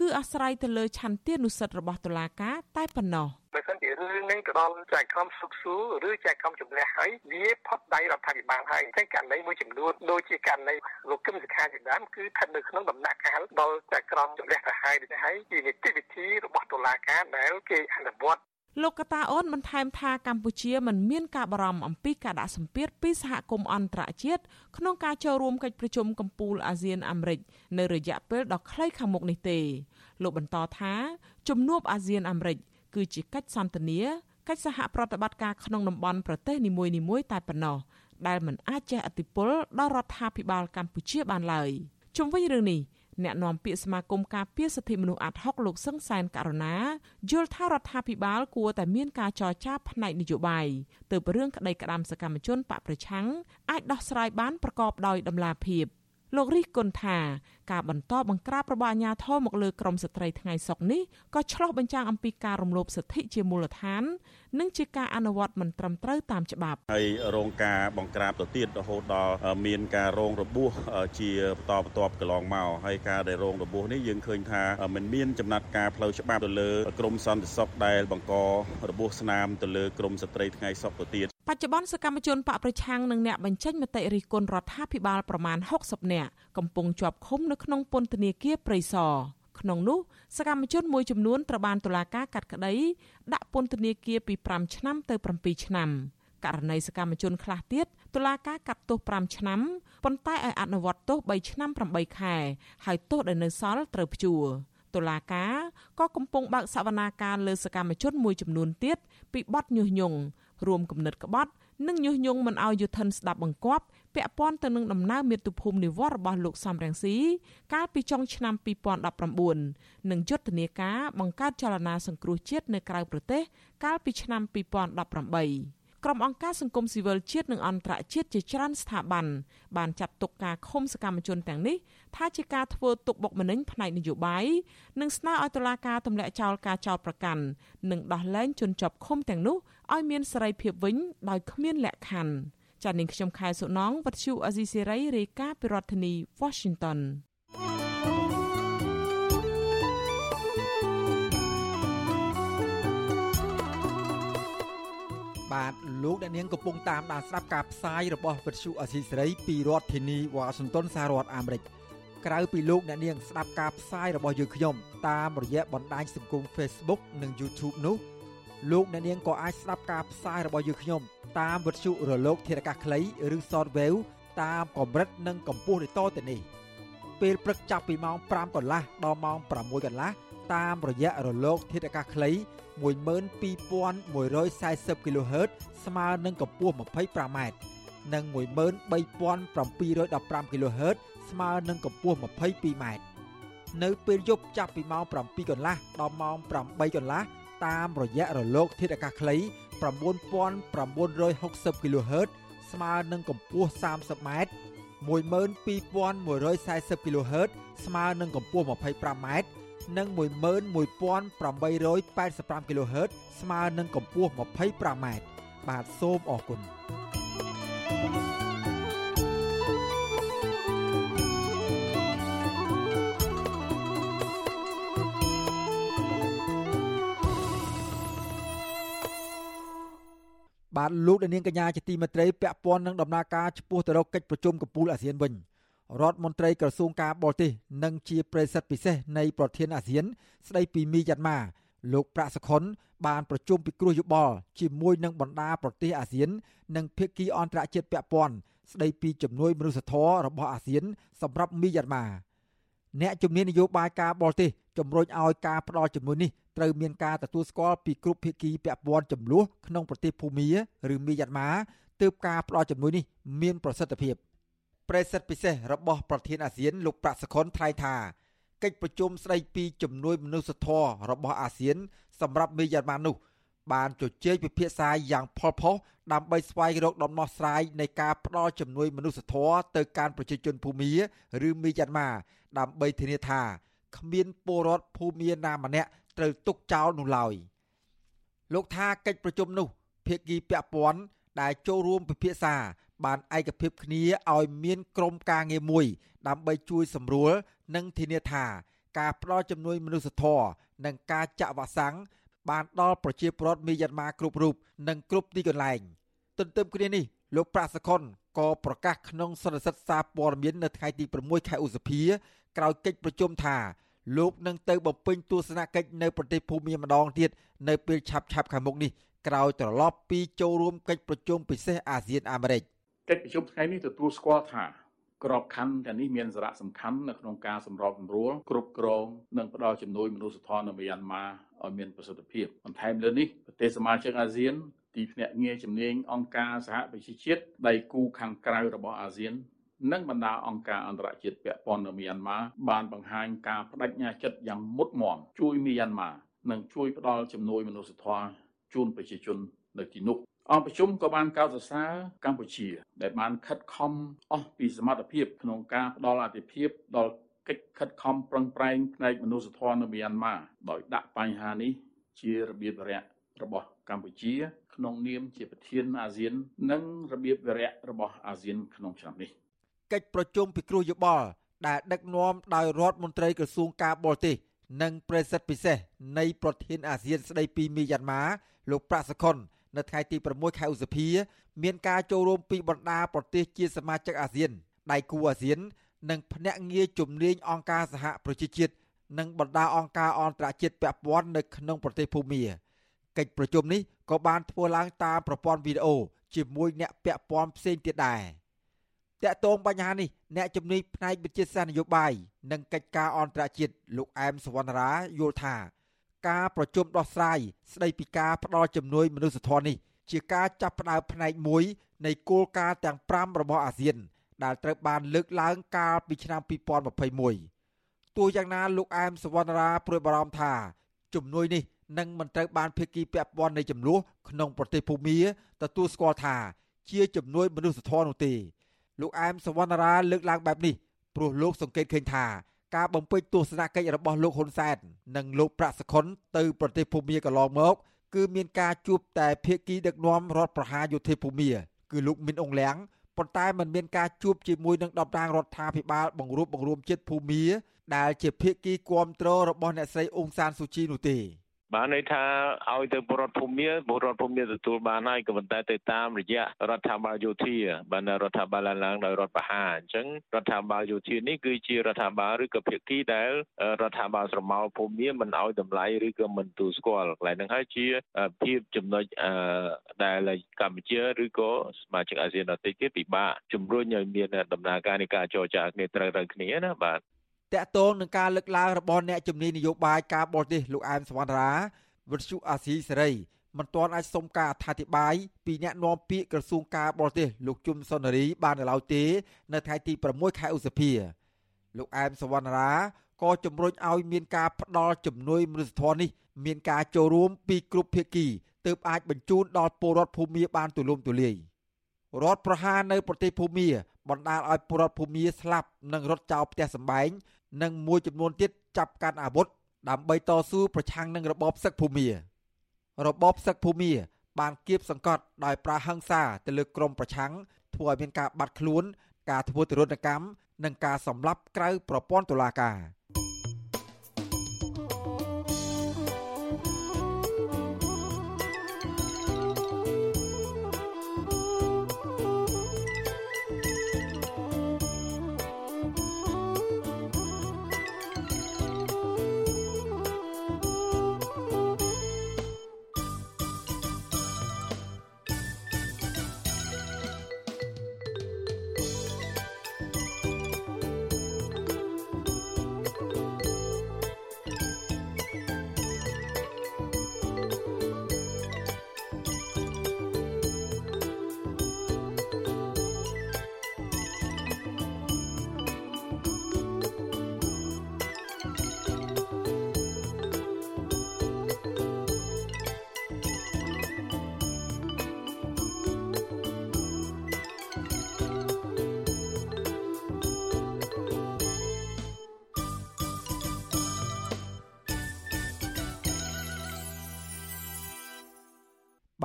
គឺអាស្រ័យទៅលើឆន្ទានុសិទ្ធិរបស់តុលាការតែប៉ុណ្ណោះបើសិនជារឿងនេះទៅដល់ចែកក្រុមសុខសួរឬចែកក្រុមជំនះហើយវាផុតដៃរដ្ឋាភិបាលហើយតែករណីមួយចំនួនដូចជាករណីលោកគឹមសុខាជាដើមគឺស្ថិតនៅក្នុងដំណាក់កាលដល់ចែកក្រុមជំនះទៅហើយដូចនេះហើយជានីតិវិធីរបស់តុលាការដែលគេអនុវត្ត លោកកតាអូនបន្ថែមថាកម្ពុជាមិនមានការបារម្ភអំពីការដាក់សម្ពាធពីសហគមន៍អន្តរជាតិក្នុងការចូលរួមកិច្ចប្រជុំកំពូលអាស៊ានអាមេរិកនៅរយៈពេលដ៏ខ្លីខាងមុខនេះទេលោកបន្តថាជំនួបអាស៊ានអាមេរិកគឺជាកិច្ចសន្ទនាកិច្ចសហប្រតិបត្តិការក្នុងតំបន់ប្រទេសនីមួយៗតែប៉ុណ្ណោះដែលមិនអាចជះឥទ្ធិពលដល់រដ្ឋាភិបាលកម្ពុជាបានឡើយជុំវិញរឿងនេះ អ្នកនាំពាក្យសមាគមការពារសិទ្ធិមនុស្សអាត់ហុកលោកសឹងសែនករណាយល់ថារដ្ឋាភិបាលគួរតែមានការចរចាផ្នែកនយោបាយទើបរឿងក្តីក្តាមសកម្មជនបកប្រឆាំងអាចដោះស្រាយបានប្រកបដោយតម្លាភាព លោករិះគន់ថាការបន្តបង្ក្រាបរបស់អាជ្ញាធរមកលើក្រមស្ត្រីថ្ងៃសុកនេះក៏ឆ្លុះបញ្ចាំងអំពីការរំលោភសិទ្ធិជាមូលដ្ឋាន និងជាការអនុវត្តមិនត្រឹមត្រូវតាមច្បាប់ហើយរងការបង្ក្រាបទៅទៀតរហូតដល់មានការរងរបួសជាបន្តបន្ទាប់កន្លងមកហើយការដែលរងរបួសនេះយើងឃើញថាមិនមានចំណាត់ការផ្លូវច្បាប់ទៅលើក្រមសន្តិសុខដែលបង្ករបួសស្នាមទៅលើក្រមស្ត្រីថ្ងៃសុកទៅទៀត បច្ចុប្បន្នសកម្មជនបកប្រឆាំងនិងអ្នកបញ្ចេញមតិរិះគន់រដ្ឋាភិបាលប្រមាណ60នាក់កំពុងជាប់ឃុំនៅក្នុងពន្ធនាគារព្រៃសរក្នុងនោះសកម្មជនមួយចំនួនត្រូវបានតុលាការកាត់ក្តីដាក់ពន្ធនាគារពី5ឆ្នាំទៅ7ឆ្នាំករណីសកម្មជនខ្លះទៀតតុលាការកាត់ទោស5ឆ្នាំប៉ុន្តែឲ្យអនុវត្តទោស3ឆ្នាំ8ខែហើយទោសដែលនៅសល់ត្រូវព្យួរតុលាការក៏កំពុងបើកសវនាការលើសកម្មជនមួយចំនួនទៀតពីបទញុះញង់ រួមគំនិតក្បត់និងញុះញង់មិនឲ្យយុធិនស្ដាប់បង្គាប់ពាក់ព័ន្ធទៅនឹងដំណើរមាតុភូមិនិវត្តរបស់លោកសំរងស៊ីកាលពីចុងឆ្នាំ2019និងយុទ្ធនាការបង្កើតចលនាសង្គ្រោះជាតិនៅក្រៅប្រទេសកាលពីឆ្នាំ2018ក្រុមអង្គការសង្គមស៊ីវិលជាតិនិងអន្តរជាតិជាច្រើនស្ថាប័នបានចាត់ទុកការឃុំសកម្មជនទាំងនេះថាជាការធ្វើទុកបុកម្នេញផ្នែកនយោបាយនិងស្នើឲ្យតុលាការទម្លាក់ចោលការចោទប្រកាន់និងដោះលែងជនជាប់ឃុំទាំងនោះ ឲ្យមានសេរីភាពវិញដោយគ្មានលក្ខខណ្ឌចា៎នាងខ្ញុំខែសុណងវັດឈូអេស៊ីសេរីរាយការណ៍ពីរដ្ឋធានី Washington បាទលោកអ្នកនាងកំពុងតាមដានស្ដាប់ការផ្សាយរបស់វិទ្យុអសីសេរីពីរដ្ឋធានីវ៉ាស៊ីនតោនសហរដ្ឋអាមេរិកក្រៅពីលោកអ្នកនាងស្ដាប់ការផ្សាយរបស់យើងខ្ញុំតាមរយៈបណ្ដាញសង្គម Facebook និង YouTube នោះ លោកអ្នកនាងក៏អាចស្ដាប់ការផ្សាយរបស់យើងខ្ញុំតាមវិទ្យុរលក ធារកាសខ្លីឬ Shortwave តាមកម្រិតនិងកម្ពស់ដូចតទៅនេះពេលព្រឹកចាប់ពីម៉ោង5កន្លះដល់ម៉ោង6កន្លះតាមរយៈរលក ធាតុអាកាសខ្លី12140 kHz ស្មើនឹងកម្ពស់ 25m និង13715 kHz ស្មើនឹងកម្ពស់ 22m នៅពេលយប់ចាប់ពីម៉ោង7កន្លះដល់ម៉ោង8កន្លះ តាមរយៈរលកធាតុអាកាសខ្លី9960 kHz ស្មើនឹងកម្ពស់ 30m 12140 kHz ស្មើនឹងកម្ពស់ 25m និង11885 kHz ស្មើនឹងកម្ពស់ 25m បាទសូមអរគុណ បាទលោកនាងកញ្ញាជាទីមេត្រីពាក់ព័ន្ធនឹងដំណើរការចំពោះទៅរកកិច្ចប្រជុំកំពូលអាស៊ានវិញរដ្ឋមន្ត្រីក្រសួងការបរទេសនិងជាប្រិយសិទ្ធិពិសេសនៃប្រធានអាស៊ាន ស្ដីពីមីយ៉ាន់ម៉ាលោកប្រាក់សុខុនបានប្រជុំពិគ្រោះយោបល់ជាមួយនឹងបណ្ដាប្រទេសអាស៊ាន និងភាគីអន្តរជាតិពាក់ព័ន្ធស្ដីពីជំនួយមនុស្សធម៌របស់អាស៊ាន សម្រាប់មីយ៉ាន់ម៉ាអ្នកជំនាញនយោបាយការបរទេស ជំរុញឲ្យការផ្ដល់ជំនួយនេះត្រូវមានការទទួលស្គាល់ពីគ្រប់ភាគីពាក់ព័ន្ធចំនួនក្នុងប្រទេសភូមាឬមីយ៉ាន់ម៉ាទើបការផ្ដល់ជំនួយនេះមានប្រសិទ្ធភាពប្រេសិតពិសេសរបស់ប្រធានអាស៊ានលោកប្រាក់សខុនថ្លែងថាកិច្ចប្រជុំស្ដីពីជំនួយមនុស្សធម៌របស់អាស៊ាន សម្រាប់មីយ៉ាន់ម៉ានោះ បានជជែកពិភាក្សាយ៉ាងផុសផុសដើម្បីស្វែងរកដំណោះស្រាយនៃការផ្ដល់ជំនួយមនុស្សធម៌ទៅកាន់ប្រជាជនភូមាឬមីយ៉ាន់ម៉ាដើម្បីធានាថា គ្មានពលរដ្ឋភូមាណាម្នាក់ត្រូវទុកចោលនោះឡើយលោកថាកិច្ចប្រជុំនោះភាគីពាក់ព័ន្ធដែលចូលរួមពិភាក្សាបានឯកភាពគ្នាឲ្យមានក្រុមការងារមួយ ដើម្បីជួយសម្រួលនិងធានាថាការផ្ដល់ជំនួយមនុស្សធម៌និងការចាក់វ៉ាក់សាំងបានដល់ប្រជាពលរដ្ឋមីយ៉ាន់ម៉ាគ្រប់រូបនិងគ្រប់ទីកន្លែងទន្ទឹមគ្នានេះលោកប្រាក់សខុនក៏ប្រកាសក្នុងសន្និសីទសារព័ត៌មាននៅថ្ងៃទី6ខែឧសភាក្រោយកិច្ចប្រជុំថា លោកនឹងទៅបំពេញទស្សនកិច្ចនៅប្រទេសភូមាម្ដងទៀតនៅពេលឆាប់ឆាប់ខាងមុខនេះក្រោយត្រឡប់ពីចូលរួមកិច្ចប្រជុំពិសេសអាស៊ានអាមេរិកកិច្ចប្រជុំថ្ងៃនេះទទួលស្គាល់ថាក្របខ័ណ្ឌទាំងនេះមានសារៈសំខាន់នៅក្នុងការសម្របសម្រួលគ្រប់គ្រងនិងផ្ដល់ជំនួយមនុស្សធម៌នៅមីយ៉ាន់ម៉ាឲ្យមានប្រសិទ្ធភាពបន្ថែមលើនេះប្រទេសសមាជិកអាស៊ានទីភ្នាក់ងារជំនាញអង្គការសហប្រជាជាតិដៃគូខាងក្រៅរបស់អាស៊ាន និងបណ្ដាអង្គការអន្តរជាតិពាក់ព័ន្ធនៅមីយ៉ាន់ម៉ាបានបង្ហាញការបដិញ្ញាចិត្តយ៉ាងមុតមមជួយមីយ៉ាន់ម៉ានិងជួយផ្ដល់ជំនួយមនុស្សធម៌ជូនប្រជាជននៅទីនោះអង្គប្រជុំក៏បានកោតសរសើរកម្ពុជា ដែលបានខិតខំអស់ពីសមត្ថភាពក្នុងការផ្ដល់អាទិភាពដល់កិច្ចខិតខំប្រឹងប្រែងផ្នែកមនុស្សធម៌នៅមីយ៉ាន់ម៉ាដោយដាក់បញ្ហានេះជារបៀបរយៈរបស់កម្ពុជា ក្នុងនាមជាប្រធានអាស៊ាន និងរបៀបវរៈរបស់អាស៊ានក្នុងឆ្នាំនេះ កិច្ចប្រជុំពិគ្រោះយោបល់ដែលដឹកនាំដោយរដ្ឋមន្ត្រីក្រសួងការបរទេសនិងប្រេសិតពិសេសនៃប្រធានអាស៊ានស្ដីពីមីយ៉ាន់ម៉ាលោកប្រាក់សខុននៅថ្ងៃទី6ខែឧសភា មានការចូលរួមពីបណ្ដាប្រទេសជាសមាជិកអាស៊ានដៃគូអាស៊ាន និងភ្នាក់ងារជំនាញអង្គការសហប្រជាជាតិនិងបណ្ដាអង្គការអន្តរជាតិពាក់ព័ន្ធនៅក្នុងប្រទេសភូមាកិច្ចប្រជុំនេះក៏បានធ្វើឡើងតាមប្រព័ន្ធវីដេអូជាមួយអ្នកពាក់ព័ន្ធផ្សេងទៀតដែរ តាក់ទងបញ្ហានេះអ្នកជំនាញផ្នែកវិទ្យាសាស្ត្រនយោបាយនិងកិច្ចការអន្តរជាតិលោកអែមសវណ្ណរាយល់ថា ការប្រជុំដោះស្រាយស្ដីពីការផ្ដល់ជំនួយមនុស្សធម៌នេះជាការចាប់ផ្ដើមផ្នែកមួយនៃគោលការណ៍ទាំង5របស់អាស៊ាន ដែលត្រូវបានលើកឡើងកាលពីឆ្នាំ2021ទោះយ៉ាងណាលោកអែមសវណ្ណរាព្រួយបារម្ភថាជំនួយនេះនឹងមិនត្រូវបានភាគីពាក់ព័ន្ធនៃចំនួនក្នុងប្រទេសភូមាទទួលស្គាល់ថា ជាជំនួយមនុស្សធម៌នោះទេ លោកអែមសវណ្ណរាលើកឡើងបែបនេះព្រោះលោកសង្កេតឃើញថាការបំពេញទស្សនកិច្ចរបស់លោកហ៊ុនសែននិងលោកប្រាក់សខុនទៅប្រទេសភូមាកន្លងមក គឺមានការជួបតែភាគីដឹកនាំរដ្ឋប្រហារយោធាភូមា គឺលោកមីនអងលៀងប៉ុន្តែมันមានការជួបជាមួយនឹងតំណាងរដ្ឋាភិបាលបង្រួបបង្រួមជាតិភូមា ដែលជាភាគីគ្រប់គ្រងរបស់អ្នកស្រីអ៊ុងសានស៊ូជីនោះទេ បានន័យថាឲ្យទៅបរដ្ឋភូមិបរដ្ឋភូមិទទួលបានហើយក៏ប៉ុន្តែទៅតាមរយៈរដ្ឋាភិបាលយោធាបានរដ្ឋាភិបាលឡើងដោយរដ្ឋបហាអញ្ចឹងរដ្ឋាភិបាលយោធានេះគឺជារដ្ឋាភិបាលឬក៏ភាគីដែលរដ្ឋាភិបាលស្រមោលភូមិមិនឲ្យតម្លៃឬក៏មិនទូស្គាល់កន្លែងហ្នឹងហើយជាភាពចំណុចដែលកម្ពុជាឬក៏សមាជិកអាស៊ានដទៃទៀតពិបាកជំរុញឲ្យមានដំណើរការនៃការចរចាគ្នាត្រូវត្រូវគ្នាណាបាទ តកតងនឹងការលើកឡើងរបស់អ្នកជំនាញនយោបាយការបរទេសលោកអែមសវណ្ណរាវិទ្យុអាស៊ីសេរីមិនទាន់អាចសុំការអធិប្បាយពីអ្នកនាំពាក្យក្រសួងការបរទេសលោកជុំសុនរីបាននៅឡើយទេ នៅថ្ងៃទី6ខែឧសភាលោកអែមសវណ្ណរាក៏ជំរុញឲ្យមានការផ្ដល់ជំនួយមនុស្សធម៌នេះ មានការចូលរួមពីគ្រប់ភាគីទើបអាចបញ្ជូនដល់ពលរដ្ឋភូមាបានទូលំទូលាយរដ្ឋប្រហារនៅប្រទេសភូមា បណ្ដាលឲ្យពលរដ្ឋភូមាស្លាប់និងរត់ចោលផ្ទះសម្បែងនិងមួយចំនួនទៀតចាប់កាន់អាវុធដើម្បីតស៊ូប្រឆាំងនឹងរបបសឹកភូមារបបសឹកភូមាបានគៀបសង្កត់ដោយប្រើហិង្សាទៅលើក្រុមប្រឆាំងធ្វើឲ្យមានការបាត់ខ្លួន ការធ្វើទរណកម្មនិងការសម្លាប់ក្រៅប្រព័ន្ធតុលាការ។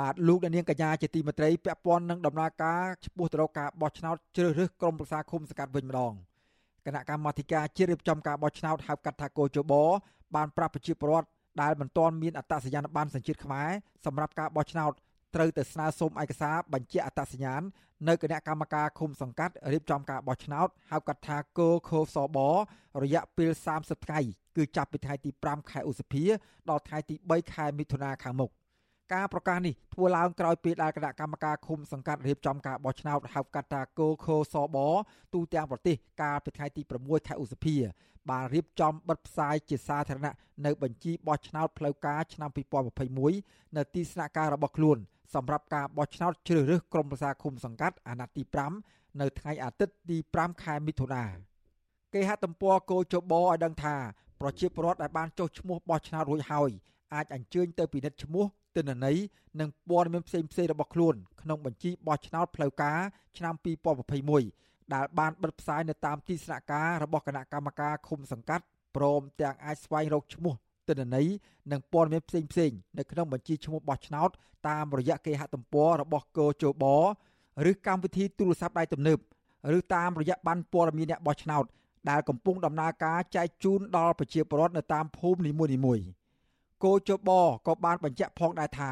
បាទលោកអ្នកនាងកញ្ញាជាទីមេត្រីពាក់ព័ន្ធនឹងដំណើរការឆ្ពោះទៅរកការបោះឆ្នោតជ្រើសរើសក្រុមប្រឹក្សាឃុំសង្កាត់វិញម្ដងគណៈកម្មាធិការជាតិរៀបចំការបោះឆ្នោតហៅកាត់ថាកោជបបានប្រាប់ប្រជាពលរដ្ឋដែលមិនទាន់មានអត្តសញ្ញាណប័ណ្ណសញ្ជាតិខ្មែរសម្រាប់ការបោះឆ្នោតត្រូវទៅស្នើសុំឯកសារបញ្ជាក់អត្តសញ្ញាណនៅគណៈកម្មការឃុំសង្កាត់រៀបចំការបោះឆ្នោតហៅកាត់ថាកោខសបរយៈពេល30ថ្ងៃគឺចាប់ពីថ្ងៃទី5ខែឧសភា ដល់ថ្ងៃទី3ខែមិថុនាខាងមុខ ការប្រកាសនេះធ្វើឡើងក្រោយពេលដែលគណៈកម្មការឃុំសង្កាត់រៀបចំការបោះឆ្នោតហៅកាត់ថាកោខសបទូទាំងប្រទេសកាលពីថ្ងៃទី6ខែឧសភាបានរៀបចំបិទផ្សាយជាសាធារណៈនៅបញ្ជីបោះឆ្នោតផ្លូវការឆ្នាំ2021នៅទីស្នាក់ការរបស់ខ្លួនសម្រាប់ការបោះឆ្នោតជ្រើសរើសក្រុមប្រឹក្សាឃុំសង្កាត់អាណត្តិទី5នៅថ្ងៃអាទិត្យទី5ខែមិថុនាគេហទំព័រកោជបឲ្យដឹងថាប្រជាពលរដ្ឋដែលបានចុះឈ្មោះបោះឆ្នោតរួចហើយអាចអញ្ជើញទៅពិនិត្យឈ្មោះ ទិន្នន័យនិងព័ត៌មានផ្សេងៗរបស់ខ្លួនក្នុងបញ្ជីបោះឆ្នោតផ្លូវការឆ្នាំ2021ដែលបានបិទផ្សាយនៅតាមទីស្នាក់ការរបស់គណៈកម្មការឃុំសង្កាត់ព្រមទាំងអាចស្វែងរកឈ្មោះទិន្នន័យនិងព័ត៌មានផ្សេងផ្សេងនៅក្នុងបញ្ជីឈ្មោះបោះឆ្នោតតាមរយៈគេហទំព័ររបស់កោជបឬកម្មវិធីទូរស័ព្ទដៃទំនើបឬតាមរយៈប័ណ្ណព័ត៌មានអ្នកបោះឆ្នោតដែលកំពុងដំណើរការចែកជូនដល់ប្រជាពលរដ្ឋនៅតាមភូមិនីមួយៗ គោជបក៏បានបញ្ជាក់ផងដែរថា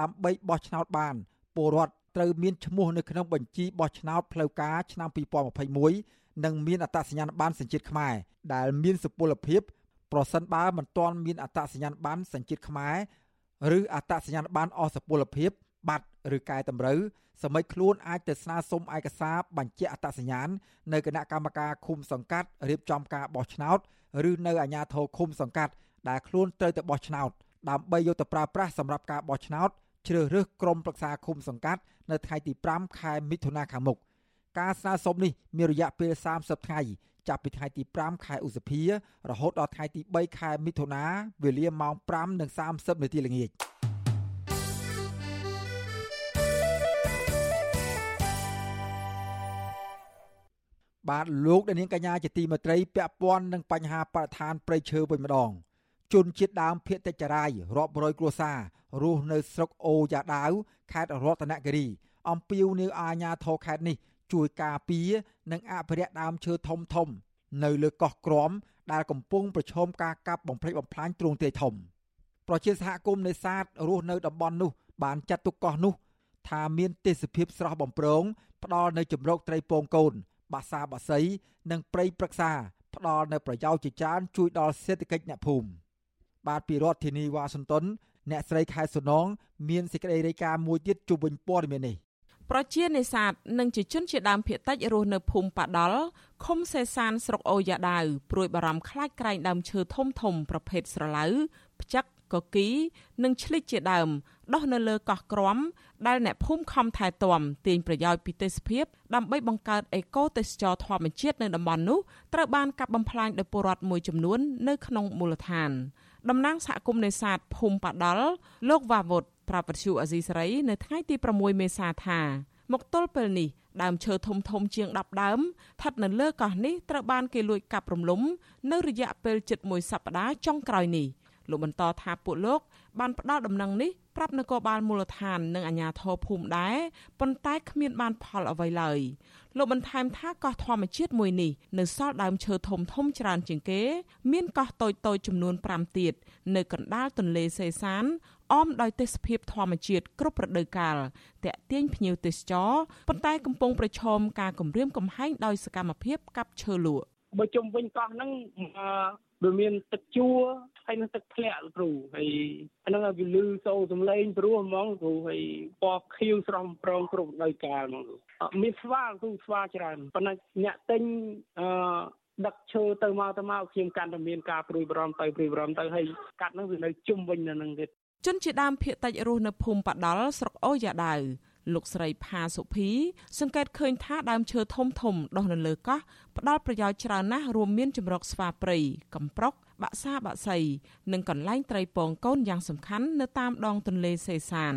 ដើម្បីបោះឆ្នោតបានពលរដ្ឋត្រូវមានឈ្មោះនៅក្នុងបញ្ជីបោះឆ្នោតផ្លូវការឆ្នាំ2021និងមានអត្តសញ្ញាណប័ណ្ណសញ្ជាតិខ្មែរដែលមានសុពលភាពប្រសិនបើមិនទាន់មានអត្តសញ្ញាណប័ណ្ណសញ្ជាតិខ្មែរឬអត្តសញ្ញាណប័ណ្ណអស់សុពលភាព បាត់ឬកែតម្រូវសមិទ្ធខ្លួនអាចទៅស្នើសុំឯកសារបញ្ជាក់អត្តសញ្ញាណនៅគណៈកម្មការឃុំសង្កាត់រៀបចំការបោះឆ្នោតឬនៅអាជ្ញាធរឃុំសង្កាត់ ដែលខ្លួនត្រូវទៅបោះឆ្នោតដើម្បីយកទៅប្រើប្រាស់សម្រាប់ការបោះឆ្នោតជ្រើសរើសក្រុមប្រឹក្សាឃុំសង្កាត់នៅថ្ងៃទី5ខែមិថុនាខាងមុខការស្នើសុំនេះមានរយៈពេល30ថ្ងៃចាប់ពីថ្ងៃទី5ខែឧសភា រហូតដល់ថ្ងៃទី3ខែមិថុនាវេលាម៉ោង5:30នាទីល្ងាចបាទលោកដានាងកញ្ញាជាទីមេត្រីពាក់ព័ន្ធនឹងបញ្ហាបរិស្ថានព្រៃឈើវិញម្ដង ជនជាតិដើមភៀតតិចរាយរាប់រយគ្រួសាររស់នៅស្រុកអូយ៉ាដាវខេត្តរតនគិរីអំពាវនាវអាជ្ញាធរខេត្តនេះ ជួយការពារនិងអភិរក្សដើមឈើធំធំ នៅលើកោះក្រមដែលកំពុងប្រឈមការកាប់បំផ្លិចបំផ្លាញទ្រង់ទ្រាយធំប្រជាសហគមន៍នេសាទរស់នៅតំបន់នោះ បានចាត់ទុកកោះនោះ ថាមានទេសភាពស្រស់បំព្រងផ្ដល់នៅជំរកត្រីពងកូន បាសាបាសីនិងព្រៃព្រឹក្សាផ្ដល់នៅប្រយោជន៍ជាច្រើនជួយដល់សេដ្ឋកិច្ចអ្នកភូមិ បាទពីរដ្ឋធានីវ៉ាស៊ីនតោនអ្នកស្រីខែសុនងមានសេចក្តីរាយការណ៍មួយទៀតជុំវិញព័ត៌មាននេះប្រជានេសាទនិងជាជនជាដើមភាគតិចរស់នៅភូមិប៉ាដលឃុំសេសានស្រុកអូយ៉ាដាវព្រួយបារម្ភខ្លាចក្រែងដើមឈើធំធំប្រភេទស្រឡៅផ្ចឹកកគីនិងឆ្លិចជាដើមដុះនៅលើកោះក្រំដែលអ្នកភូមិខំថែទាំទាញប្រយោជន៍ពីទេសភាពដើម្បីបង្កើតអេកូទេសចរធម្មជាតិនៅតំបន់នោះត្រូវបានកាប់បំផ្លាញដោយពលរដ្ឋមួយចំនួននៅក្នុងមូលដ្ឋាន តំណាងសហគមន៍នេសាទភូមិប៉ាដាល់លោកវ៉ាវុតប្រាប់វិទ្យុអាស៊ីសេរីនៅថ្ងៃទី6មេសាថាមកទល់ពេលនេះដើមឈើធំធំជាង10ដើមស្ថិតនៅលើកោះនេះត្រូវបានគេលួចកាប់រំលំ នៅរយៈពេលជិត1សប្តាហ៍ចុងក្រោយនេះ លោកបន្តថាពួកលោកបានផ្ដល់ដំណឹងនេះប្រាប់នគរបាលមូលដ្ឋាននិងអាជ្ញាធរភូមិដែរប៉ុន្តែគ្មានបានផលអ្វីឡើយលោកបន្ថែមថាកោះធម្មជាតិមួយនេះនៅសល់ដើមឈើធំធំច្រើនជាងគេ មានកោះតូចៗចំនួន5ទៀតនៅកណ្ដាលទន្លេសេសានអមដោយទេសភាពធម្មជាតិគ្រប់រដូវកាលតាក់ទាញភ្ញៀវទេសចរប៉ុន្តែកំពុងប្រឈមការគំរាមកំហែងដោយសកម្មភាពកាប់ឈើលក់បើជុំវិញកោះហ្នឹងវាមានទឹកជួរ ហើយនឹងទឹកធ្លាក់គ្រូហើយហ្នឹងវាលឺសូរសំឡេងព្រោះហ្មងគ្រូហើយពណ៌ខៀវស្រស់ប្រងគ្រប់ដោយកាលហ្មងមានស្វាគ្រូស្វាច្រើនប៉ុន្តែអ្នកទិញអឺដឹកឈើទៅមកទៅមកខ្ញុំកាន់តែមានការព្រួយបារម្ភទៅព្រួយបារម្ភទៅហើយកាត់ហ្នឹងវានៅជុំវិញនៅនឹងទៀតជនជាដើមភៀកតិចរស់នៅភូមិបដលស្រុកអូយ៉ាដាវលោកស្រីផាសុភី សង្កេតឃើញថាដើមឈើធំធំដុះនៅលើកោះផ្ដល់ប្រយោជន៍ច្រើនណាស់រួមមានចម្រោកស្វាព្រៃកំប្រុក បាក់សាបាក់សីនិងកន្លែងត្រីពងកូនយ៉ាងសំខាន់នៅតាមដងទន្លេសេសាន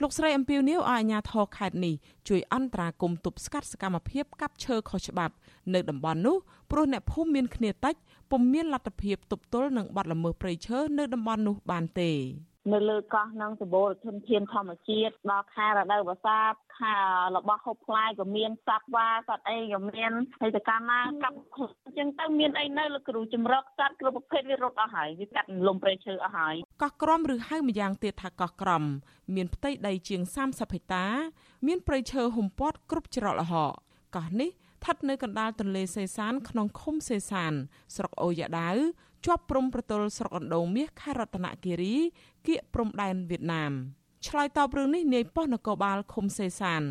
លោកស្រីអំពីវនីវឲ្យអាជ្ញាធរខេត្តនេះជួយអន្តរាគមន៍ទប់ស្កាត់សកម្មភាពកាប់ឈើខុសច្បាប់នៅតំបន់នោះព្រោះអ្នកភូមិមានគ្នាតិចពុំមានលទ្ធភាពទប់ទល់នឹងបាត់ល្មើសព្រៃឈើនៅតំបន់នោះបានទេ នៅលើកោះនឹងសម្បូរធនធានធម្មជាតិដល់ខែរដូវវស្សាខែរបស់ហូបផ្លែក៏មានសត្វវ៉ាសត្វអីក៏មានហើយទៅកាលណាកាប់អញ្ចឹងទៅមានអីនៅលើគ្រូចម្រកសត្វគ្រប់ប្រភេទវារត់អស់ហើយវាកាត់លំព្រៃឈើអស់ហើយកោះក្រំឬហៅម្យ៉ាងទៀតថាកោះក្រំមានផ្ទៃដីជាង30ហិកតា មានព្រៃឈើហ៊ុំព័ទ្ធគ្រប់ច្រកល្ហកកោះនេះស្ថិតនៅកណ្ដាលទន្លេសេសានក្នុងឃុំសេសាន ស្រុកអូយ៉ាដាវ ជាប់ព្រំប្រទល់ស្រុកអណ្ដូងមាសខេត្តរតនគិរីគៀកព្រំដែនវៀតណាមឆ្លើយតបរឿងនេះនាយប៉ុស្តិ៍នគរបាលឃុំសេសាន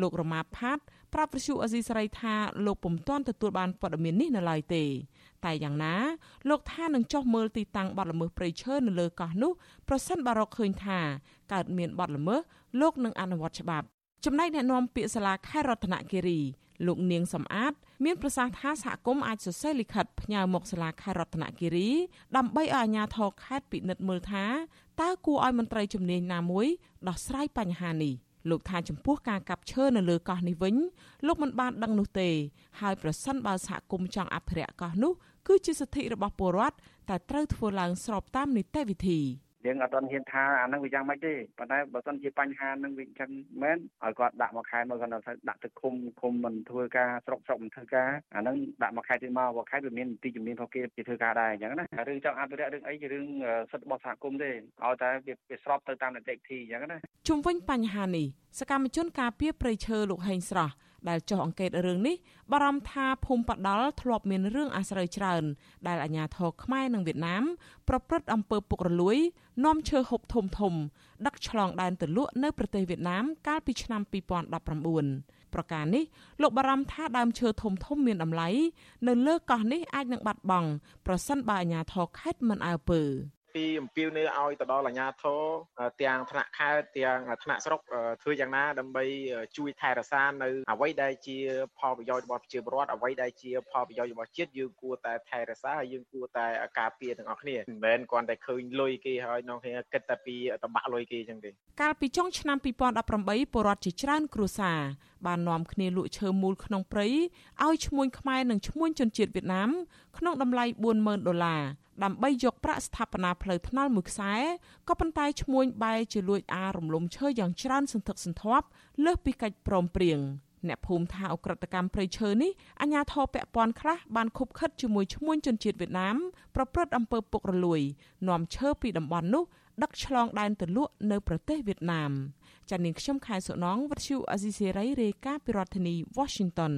លោករមាផាតប្រាប់វិសុអេស៊ីសរ៉ៃថាលោកពុំទាន់ទទួលបានព័ត៌មាននេះនៅឡើយទេ តែយ៉ាងណា លោកថានឹងចោះមើលទីតាំងបាត់ល្មើសព្រៃឈើនៅលើកោះនោះប្រសិនបើរកឃើញថាកើតមានបាត់ល្មើសលោកនឹងអនុវត្តច្បាប់ចំណែកអ្នកនាំពាក្យសាលាខេត្តរតនគិរី លោកនាងសំអាត មានប្រសាសន៍ថាសហគមន៍អាចសរសេរលិខិតផ្ញើមកសាលាខេត្តរតនគិរី ដើម្បីឲ្យអាជ្ញាធរខេត្តពិនិត្យមើលថាតើគួរឲ្យមន្ត្រីជំនាញណាមួយដោះស្រាយបញ្ហានេះលោកថាចំពោះការកាប់ឈើនៅលើកោះនេះវិញលោកមិនបានដឹងនោះទេ ហើយប្រសិនបើសហគមន៍ចង់អភិរក្សកោះនោះគឺជាសិទ្ធិរបស់ពលរដ្ឋតែត្រូវធ្វើឡើងស្របតាមនីតិវិធី។ យើងអត់ទាន់ហ៊ានថាអានឹងវាយ៉ាងម៉េចទេប៉ុន្តែបើសិនជាបញ្ហានឹងវាអញ្ចឹងមែនឲ្យគាត់ដាក់មួយខែមកគាត់ថាដាក់ទឹកឃុំឃុំមិនធ្វើការស្រុកស្រុកមិនធ្វើការអានឹងដាក់មួយខែទៀតមកមួយខែវាមានទីជំនាញរបស់គេគេធ្វើការដែរអញ្ចឹងណារឿងចង់អភិរក្សរឿងអីជារឿងសិទ្ធិរបស់សហគមន៍ទេឲ្យតែវាស្របទៅតាមនីតិវិធីអញ្ចឹងណាជុំវិញបញ្ហានេះសកម្មជនការពារព្រៃឈើលោកហេងស្រស់ ដែលចុះអង្កេតរឿងនេះបារម្ភថាភូមិបដលធ្លាប់មានរឿងអាស្រូវច្រើន ដែលអាជ្ញាធរខ្មែរនិងវៀតណាមប្រព្រឹត្តអំពើពុករលួយនាំឈើហូបធំធំ ដឹកឆ្លងដែនទៅលក់នៅប្រទេសវៀតណាមកាលពីឆ្នាំ2019ប្រការនេះលោកបារម្ភថាដើមឈើធំធំមានតម្លៃនៅលើកោះនេះអាចនឹងបាត់បង់ប្រសិនបើអាជ្ញាធរខេត្តមិនអើពើ ពីអំពាវនាវឲ្យទៅដល់អាជ្ញាធរទាំងថ្នាក់ខេត្តទាំងថ្នាក់ស្រុកធ្វើយ៉ាងណាដើម្បីជួយថែរក្សានៅអ្វីដែលជាផលប្រយោជន៍របស់ប្រជាពលរដ្ឋអ្វីដែលជាផលប្រយោជន៍របស់ជាតិយើងគួរតែថែរក្សាហើយយើងគួរតែការពារទាំងអស់គ្នាមិនមែនគ្រាន់តែឃើញលុយគេហើយនាំគ្នាគិតតែពីតបាក់លុយគេចឹងទេកាលពីចុងឆ្នាំ2018ពលរដ្ឋជាច្រើនគ្រួសារ បាននាំគ្នាលក់ឈើមូលក្នុងព្រៃឲ្យឈ្មួញខ្មែរនិងឈ្មួញជនជាតិវៀតណាមក្នុងតម្លៃ40000ដុល្លារដើម្បីយកប្រាក់ស្ថាបនាផ្លូវថ្នល់មួយខ្សែក៏ប៉ុន្តែឈ្មួញបែរជាលួចអារំលំឈើយ៉ាងច្រើនសន្ធឹកសន្ធាប់លើសពីកិច្ចព្រមព្រៀងអ្នកភូមិថាអក្រិតកម្មព្រៃឈើនេះអាជ្ញាធរពាក់ព័ន្ធខ្លះបានខុបខិតជាមួយឈ្មួញជនជាតិវៀតណាមប្រព្រឹត្តអំពើពុករលួយនាំឈើពីតំបន់នោះដឹកឆ្លងដែនទៅលក់នៅប្រទេសវៀតណាម ចានាងខ្ញុំខែសុណងវັດឈូអេស៊ីសេរីរាយការណ៍ពីរដ្ឋធានី Washington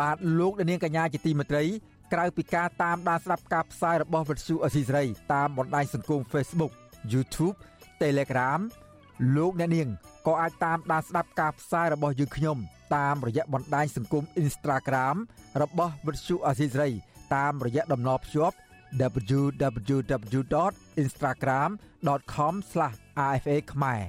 បាទលោកនាងកញ្ញាជាទីមេត្រីក្រៅពីការតាមដានស្ដាប់ការផ្សាយរបស់វិទ្យុអស៊ីសេរីតាមបណ្ដាញសង្គម Facebook YouTube Telegram លោកអ្នកនាងក៏អាចតាមដានស្ដាប់ការផ្សាយរបស់យើងខ្ញុំ តាមរយៈបណ្ដាញសង្គម Instagram របស់វិទ្យុអស៊ីសេរីតាមរយៈតំណភ្ជាប់ www.instagram.com/rfa ខ្មែរ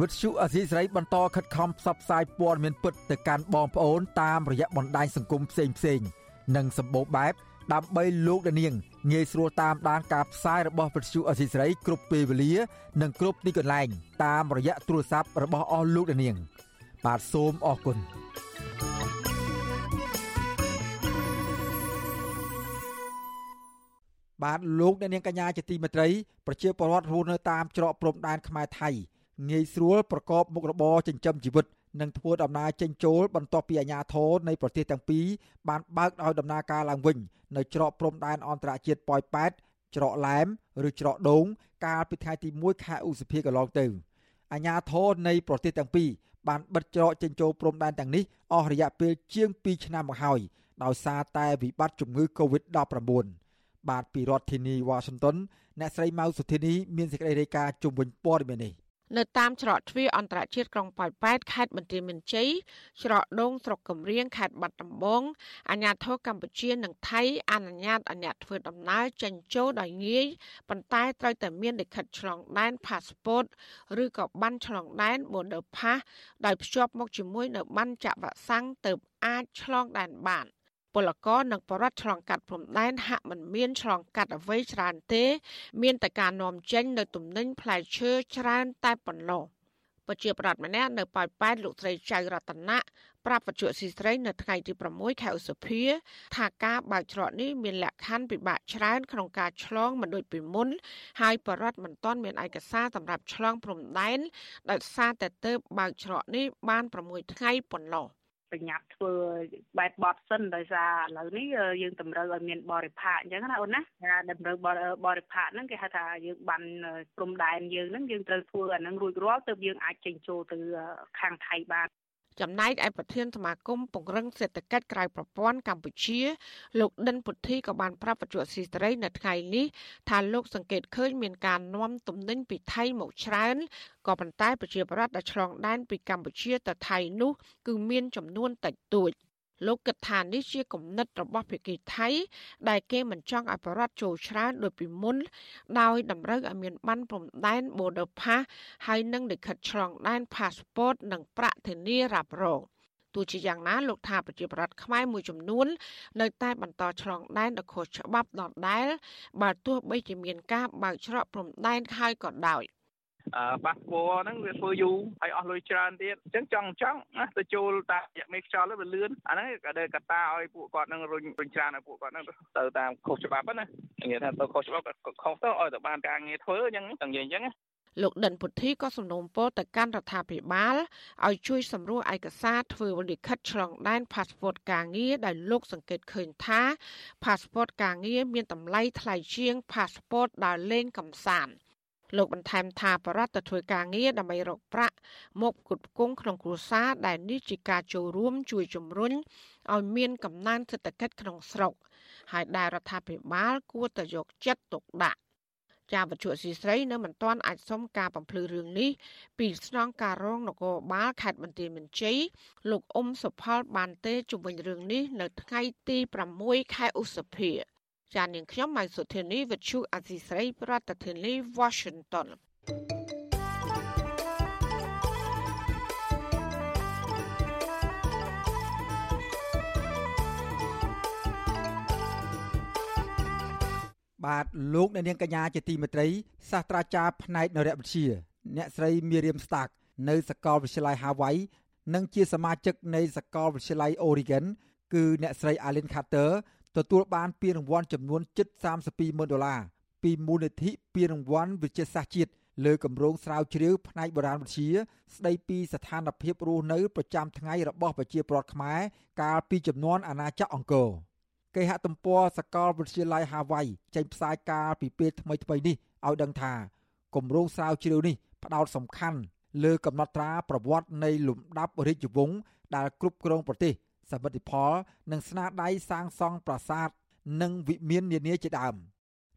វិទ្យុអសីស្រីបន្តខិតខំផ្សព្វផ្សាយព័ត៌មានពិតទៅកាន់បងប្អូនតាមរយៈបណ្ដាញសង្គមផ្សេងផ្សេងនិងសម្បូរបែបដើម្បីលោកនាង ងាយស្រួលតាមដានការផ្សាយរបស់វិទ្យុអសីស្រីគ្រប់ពេលវេលា និងគ្រប់ទីកន្លែង តាមរយៈទូរស័ព្ទរបស់អស់លោកនាង បាទសូមអរគុណបាទលោកអ្នកនាងកញ្ញាជាទីមេត្រីប្រជាពលរដ្ឋរស់នៅតាមច្រកព្រំដែនខ្មែរថៃងាយស្រួលប្រកបមុខរបរចិញ្ចឹមជីវិត និងធ្វើដំណើរចេញចូលបន្ទាប់ពីអាជ្ញាធរនៃប្រទេសទាំងពីរបានបើកឲ្យដំណើរការឡើងវិញនៅច្រកព្រំដែនអន្តរជាតិប៉ោយប៉ែតច្រកឡែមឬច្រកដូង កាលពីថ្ងៃទី1ខែឧសភាកន្លងទៅអាជ្ញាធរនៃប្រទេសទាំងពីរបានបិទច្រកចេញចូលព្រំដែនទាំងនេះអស់រយៈពេលជាង2ឆ្នាំមកហើយដោយសារតែវិបត្តិជំងឺ Covid-19 បាទពីរដ្ឋធានីវ៉ាស៊ីនតោនអ្នកស្រីម៉ៅសុធានីមានសេចក្តីរាយការណ៍ជុំវិញព័ត៌មាននេះ នៅតាមច្រកទ្វារអន្តរជាតិក្រុងប៉ោយប៉ែតខេត្តបន្ទាយមានជ័យច្រកដងស្រុកកំរៀងខេត្តបាត់ដំបងអាជ្ញាធរកម្ពុជានិងថៃអនុញ្ញាតឲ្យអ្នកធ្វើដំណើរចេញចូលដោយងាយប៉ុន្តែត្រូវតែមានលិខិតឆ្លងដែន passport ឬក៏ប័ណ្ណឆ្លងដែន border pass ដោយភ្ជាប់មកជាមួយនៅប័ណ្ណចាក់វ៉ាក់សាំងទៅអាចឆ្លងដែនបាន។ ពលករនិងបរដ្ឋឆ្លងកាត់ព្រំដែនហាក់មិនមានឆ្លងកាត់អ្វីច្រើនទេ មានតែការនាំចេញនៅទំនិញផ្លែឈើច្រើនតែប៉ុណ្ណោះប្រជាប្រដ្ឋម្នាក់នៅប៉ោយប៉ែតលោកស្រីចៅរតនៈប្រាប់វិទ្យុស៊ីស្រីនៅថ្ងៃទី6ខែឧសភាថាការបើកច្រកនេះមានលក្ខខណ្ឌពិបាកច្រើនក្នុងការឆ្លងមិនដូចពីមុនហើយបរដ្ឋមិនទាន់មានឯកសារសម្រាប់ឆ្លងព្រំដែនដោយសារតែទៅបើកច្រកនេះបាន6ថ្ងៃប៉ុណ្ណោះ។ ប្រញាប់ធ្វើបែបបត់សិនដោយសារឥឡូវនេះយើងតម្រូវឲ្យមានបរិផាកអញ្ចឹងណាអូនណាថាតម្រូវបរិផាកហ្នឹងគេហៅថាយើងបានព្រំដែនយើងហ្នឹងយើងត្រូវធ្វើអាហ្នឹងរួចរាល់ទើបយើងអាចចេញចូលទៅខាងថៃបាន ចំណែកឯប្រធានសមាគមពង្រឹងសេដ្ឋកិច្ចក្រៅប្រព័ន្ធកម្ពុជា លោកដិនពុទ្ធីក៏បានប្រាប់បច្ចុប្បន្នស៊ីស្រីនៅថ្ងៃនេះថាលោកសង្កេតឃើញមានការនាំទំនិញពីថៃមកច្រើនក៏ប៉ុន្តែប្រជាប្រដ្ឋដែលឆ្លងដែនពីកម្ពុជាទៅថៃនោះ គឺមានចំនួនតិចតួច។ លោកគិតថានេះជាគំនិតរបស់ភាគីថៃ ដែលគេមិនចង់ឲ្យបរដ្ឋចូលច្រើនដូចពីមុន ដោយតម្រូវឲ្យមានប័ណ្ណព្រំដែន border pass ហើយនិងលិខិតឆ្លងដែន passport និងប្រាក់ធានារ៉ាប់រងទោះជាយ៉ាងណាលោកថាប្រជាប្រដ្ឋខ្មែរមួយចំនួន នៅតែបន្តឆ្លងដែនដ៏ខុសច្បាប់ដដែលបើទោះបីជាមានការបើកច្រកព្រំដែនហើយក៏ដោយ។ ប៉ាសពតហ្នឹងវាធ្វើយូរហើយអស់លុយច្រើនទៀតអញ្ចឹងចង់ចង់ណាទៅចូលតាមរយៈមេខ្យល់ទៅវាលឿនអាហ្នឹងក៏ដែលកតាឲ្យពួកគាត់ហ្នឹងរុញរុញច្រានឲ្យពួកគាត់ហ្នឹងទៅតាមខុសច្បាប់ណានិយាយថាទៅខុសច្បាប់ក៏ខុសទៅឲ្យទៅបានការងារធ្វើអញ្ចឹងតែនិយាយអញ្ចឹងលោកដិនពុទ្ធីក៏សំណូមពរទៅកាន់រដ្ឋាភិបាលឲ្យជួយសម្រួលឯកសារធ្វើលិខិតឆ្លងដែន passport ការងារដែលលោកសង្កេតឃើញថា passport ការងារមានតម្លៃថ្លៃជាង passport ដើរលេងកំសាន្ត លោកបន្ថែមថាបរដ្ឋទៅធ្វើការងារដើម្បីរកប្រាក់មកផ្គត់ផ្គង់ក្នុងគ្រួសារដែលនេះជាការចូលរួមជួយជំរុញឲ្យមានកំណើនសេដ្ឋកិច្ចក្នុងស្រុកហើយដែលរដ្ឋាភិបាលគួរតែយកចិត្តទុកដាក់ចាវត្ថុស៊ីស្រីនៅមិនទាន់អាចសុំការបំភ្លឺរឿងនេះពីស្នងការរងនគរបាលខេត្តបន្ទាយមានជ័យលោកអ៊ុំសុផលបានទេជំវិញរឿងនេះនៅថ្ងៃទី6ខែឧសភា ចានាងខ្ញុំម៉ៃសុធានីវិទ្យុអសីស្រីប្រធានាធិបតី Washington បាទលោកអ្នកនាងកញ្ញាជាទីមេត្រីសាស្ត្រាចារ្យផ្នែកនរវិទ្យាអ្នកស្រី Miriam Stark នៅសាកលវិទ្យាល័យ Hawaii និងជាសមាជិកនៃសាកលវិទ្យាល័យ Oregon គឺអ្នកស្រី Alan Carter ទទួលបានពានរង្វាន់ចំនួនជិត32ម៉ឺនដុល្លារពីមូលនិធិពានរង្វាន់វិទ្យាសាស្ត្រជាតិលើគម្រោងស្រាវជ្រាវផ្នែកបុរាណវិទ្យាស្ដីពីស្ថានភាពរស់នៅប្រចាំថ្ងៃរបស់ប្រជាពលរដ្ឋខ្មែរកាលពីចំនួនអាណាចក្រអង្គរគេហទំព័រសកលវិទ្យាល័យហាវ៉ៃចេញផ្សាយកាលពីពេលថ្មីៗនេះឲ្យដឹងថាគម្រោងស្រាវជ្រាវនេះផ្ដោតសំខាន់លើកំណត់ត្រាប្រវត្តិនៃលំដាប់រាជវង្សដែលគ្រប់គ្រងប្រទេស សមិទ្ធផល និងស្នាដៃសាងសង់ប្រាសាទនិងវិមាននានាជាដើម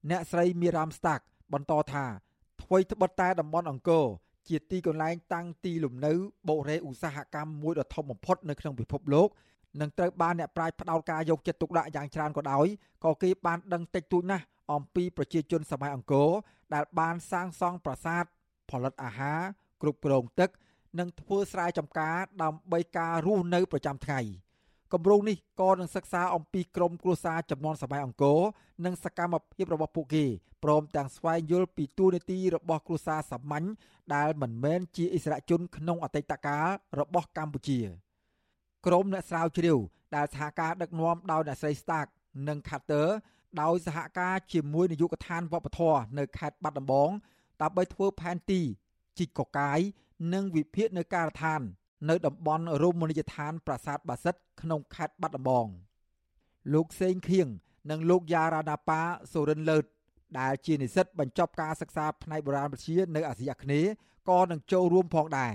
អ្នកស្រីមីរ៉ាមស្តាក់បន្តថាថ្មីត្បិតតែតំបន់អង្គរជាទីកន្លែងតាំងទីលំនៅបុរេឧស្សាហកម្មមួយដ៏ធំបំផុតនៅក្នុងពិភពលោកនឹងត្រូវបានអ្នកប្រាជ្ញផ្ដោតការយកចិត្តទុកដាក់យ៉ាងច្រើនក៏ដោយក៏គេបានដឹងតិចតួចណាស់អំពីប្រជាជនសម័យអង្គរដែលបានសាងសង់ប្រាសាទផលិតអាហារគ្រប់គ្រងទឹក និងធ្វើស្រែចម្ការដើម្បីការរស់នៅប្រចាំថ្ងៃ។ គម្រោងនេះក៏នឹងសិក្សាអំពីក្រមគ្រួសារចំនួនសម័យអង្គរនិងសកម្មភាពរបស់ពួកគេព្រមទាំងស្វែងយល់ពីទួលនីតិរបស់គ្រួសារសាមញ្ញដែលមិនមែនជាអិសរាជជនក្នុងអតីតកាលរបស់កម្ពុជាក្រមអ្នកស្រាវជ្រាវដែលសហការដឹកនាំដោយអ្នកស្រី Stark និង Carter ដោយសហការជាមួយនាយកដ្ឋានវប្បធម៌នៅខេត្តបាត់ដំបងដើម្បីធ្វើផែនទីជីកកកាយនិងវិភាគនៅការដ្ឋាន នៅតំបន់រមណីយដ្ឋានប្រាសាទបាសិទ្ធ ក្នុងខេត្តបាត់ដំបងលោកសេងខៀងនិងលោកយ៉ារ៉ាណាប៉ាសូរិនលើតដែលជានិស្សិតបញ្ចប់ការសិក្សាផ្នែកបុរាណវិទ្យានៅអាស៊ីអាគ្នេយ៍ក៏នឹងចូលរួមផងដែរ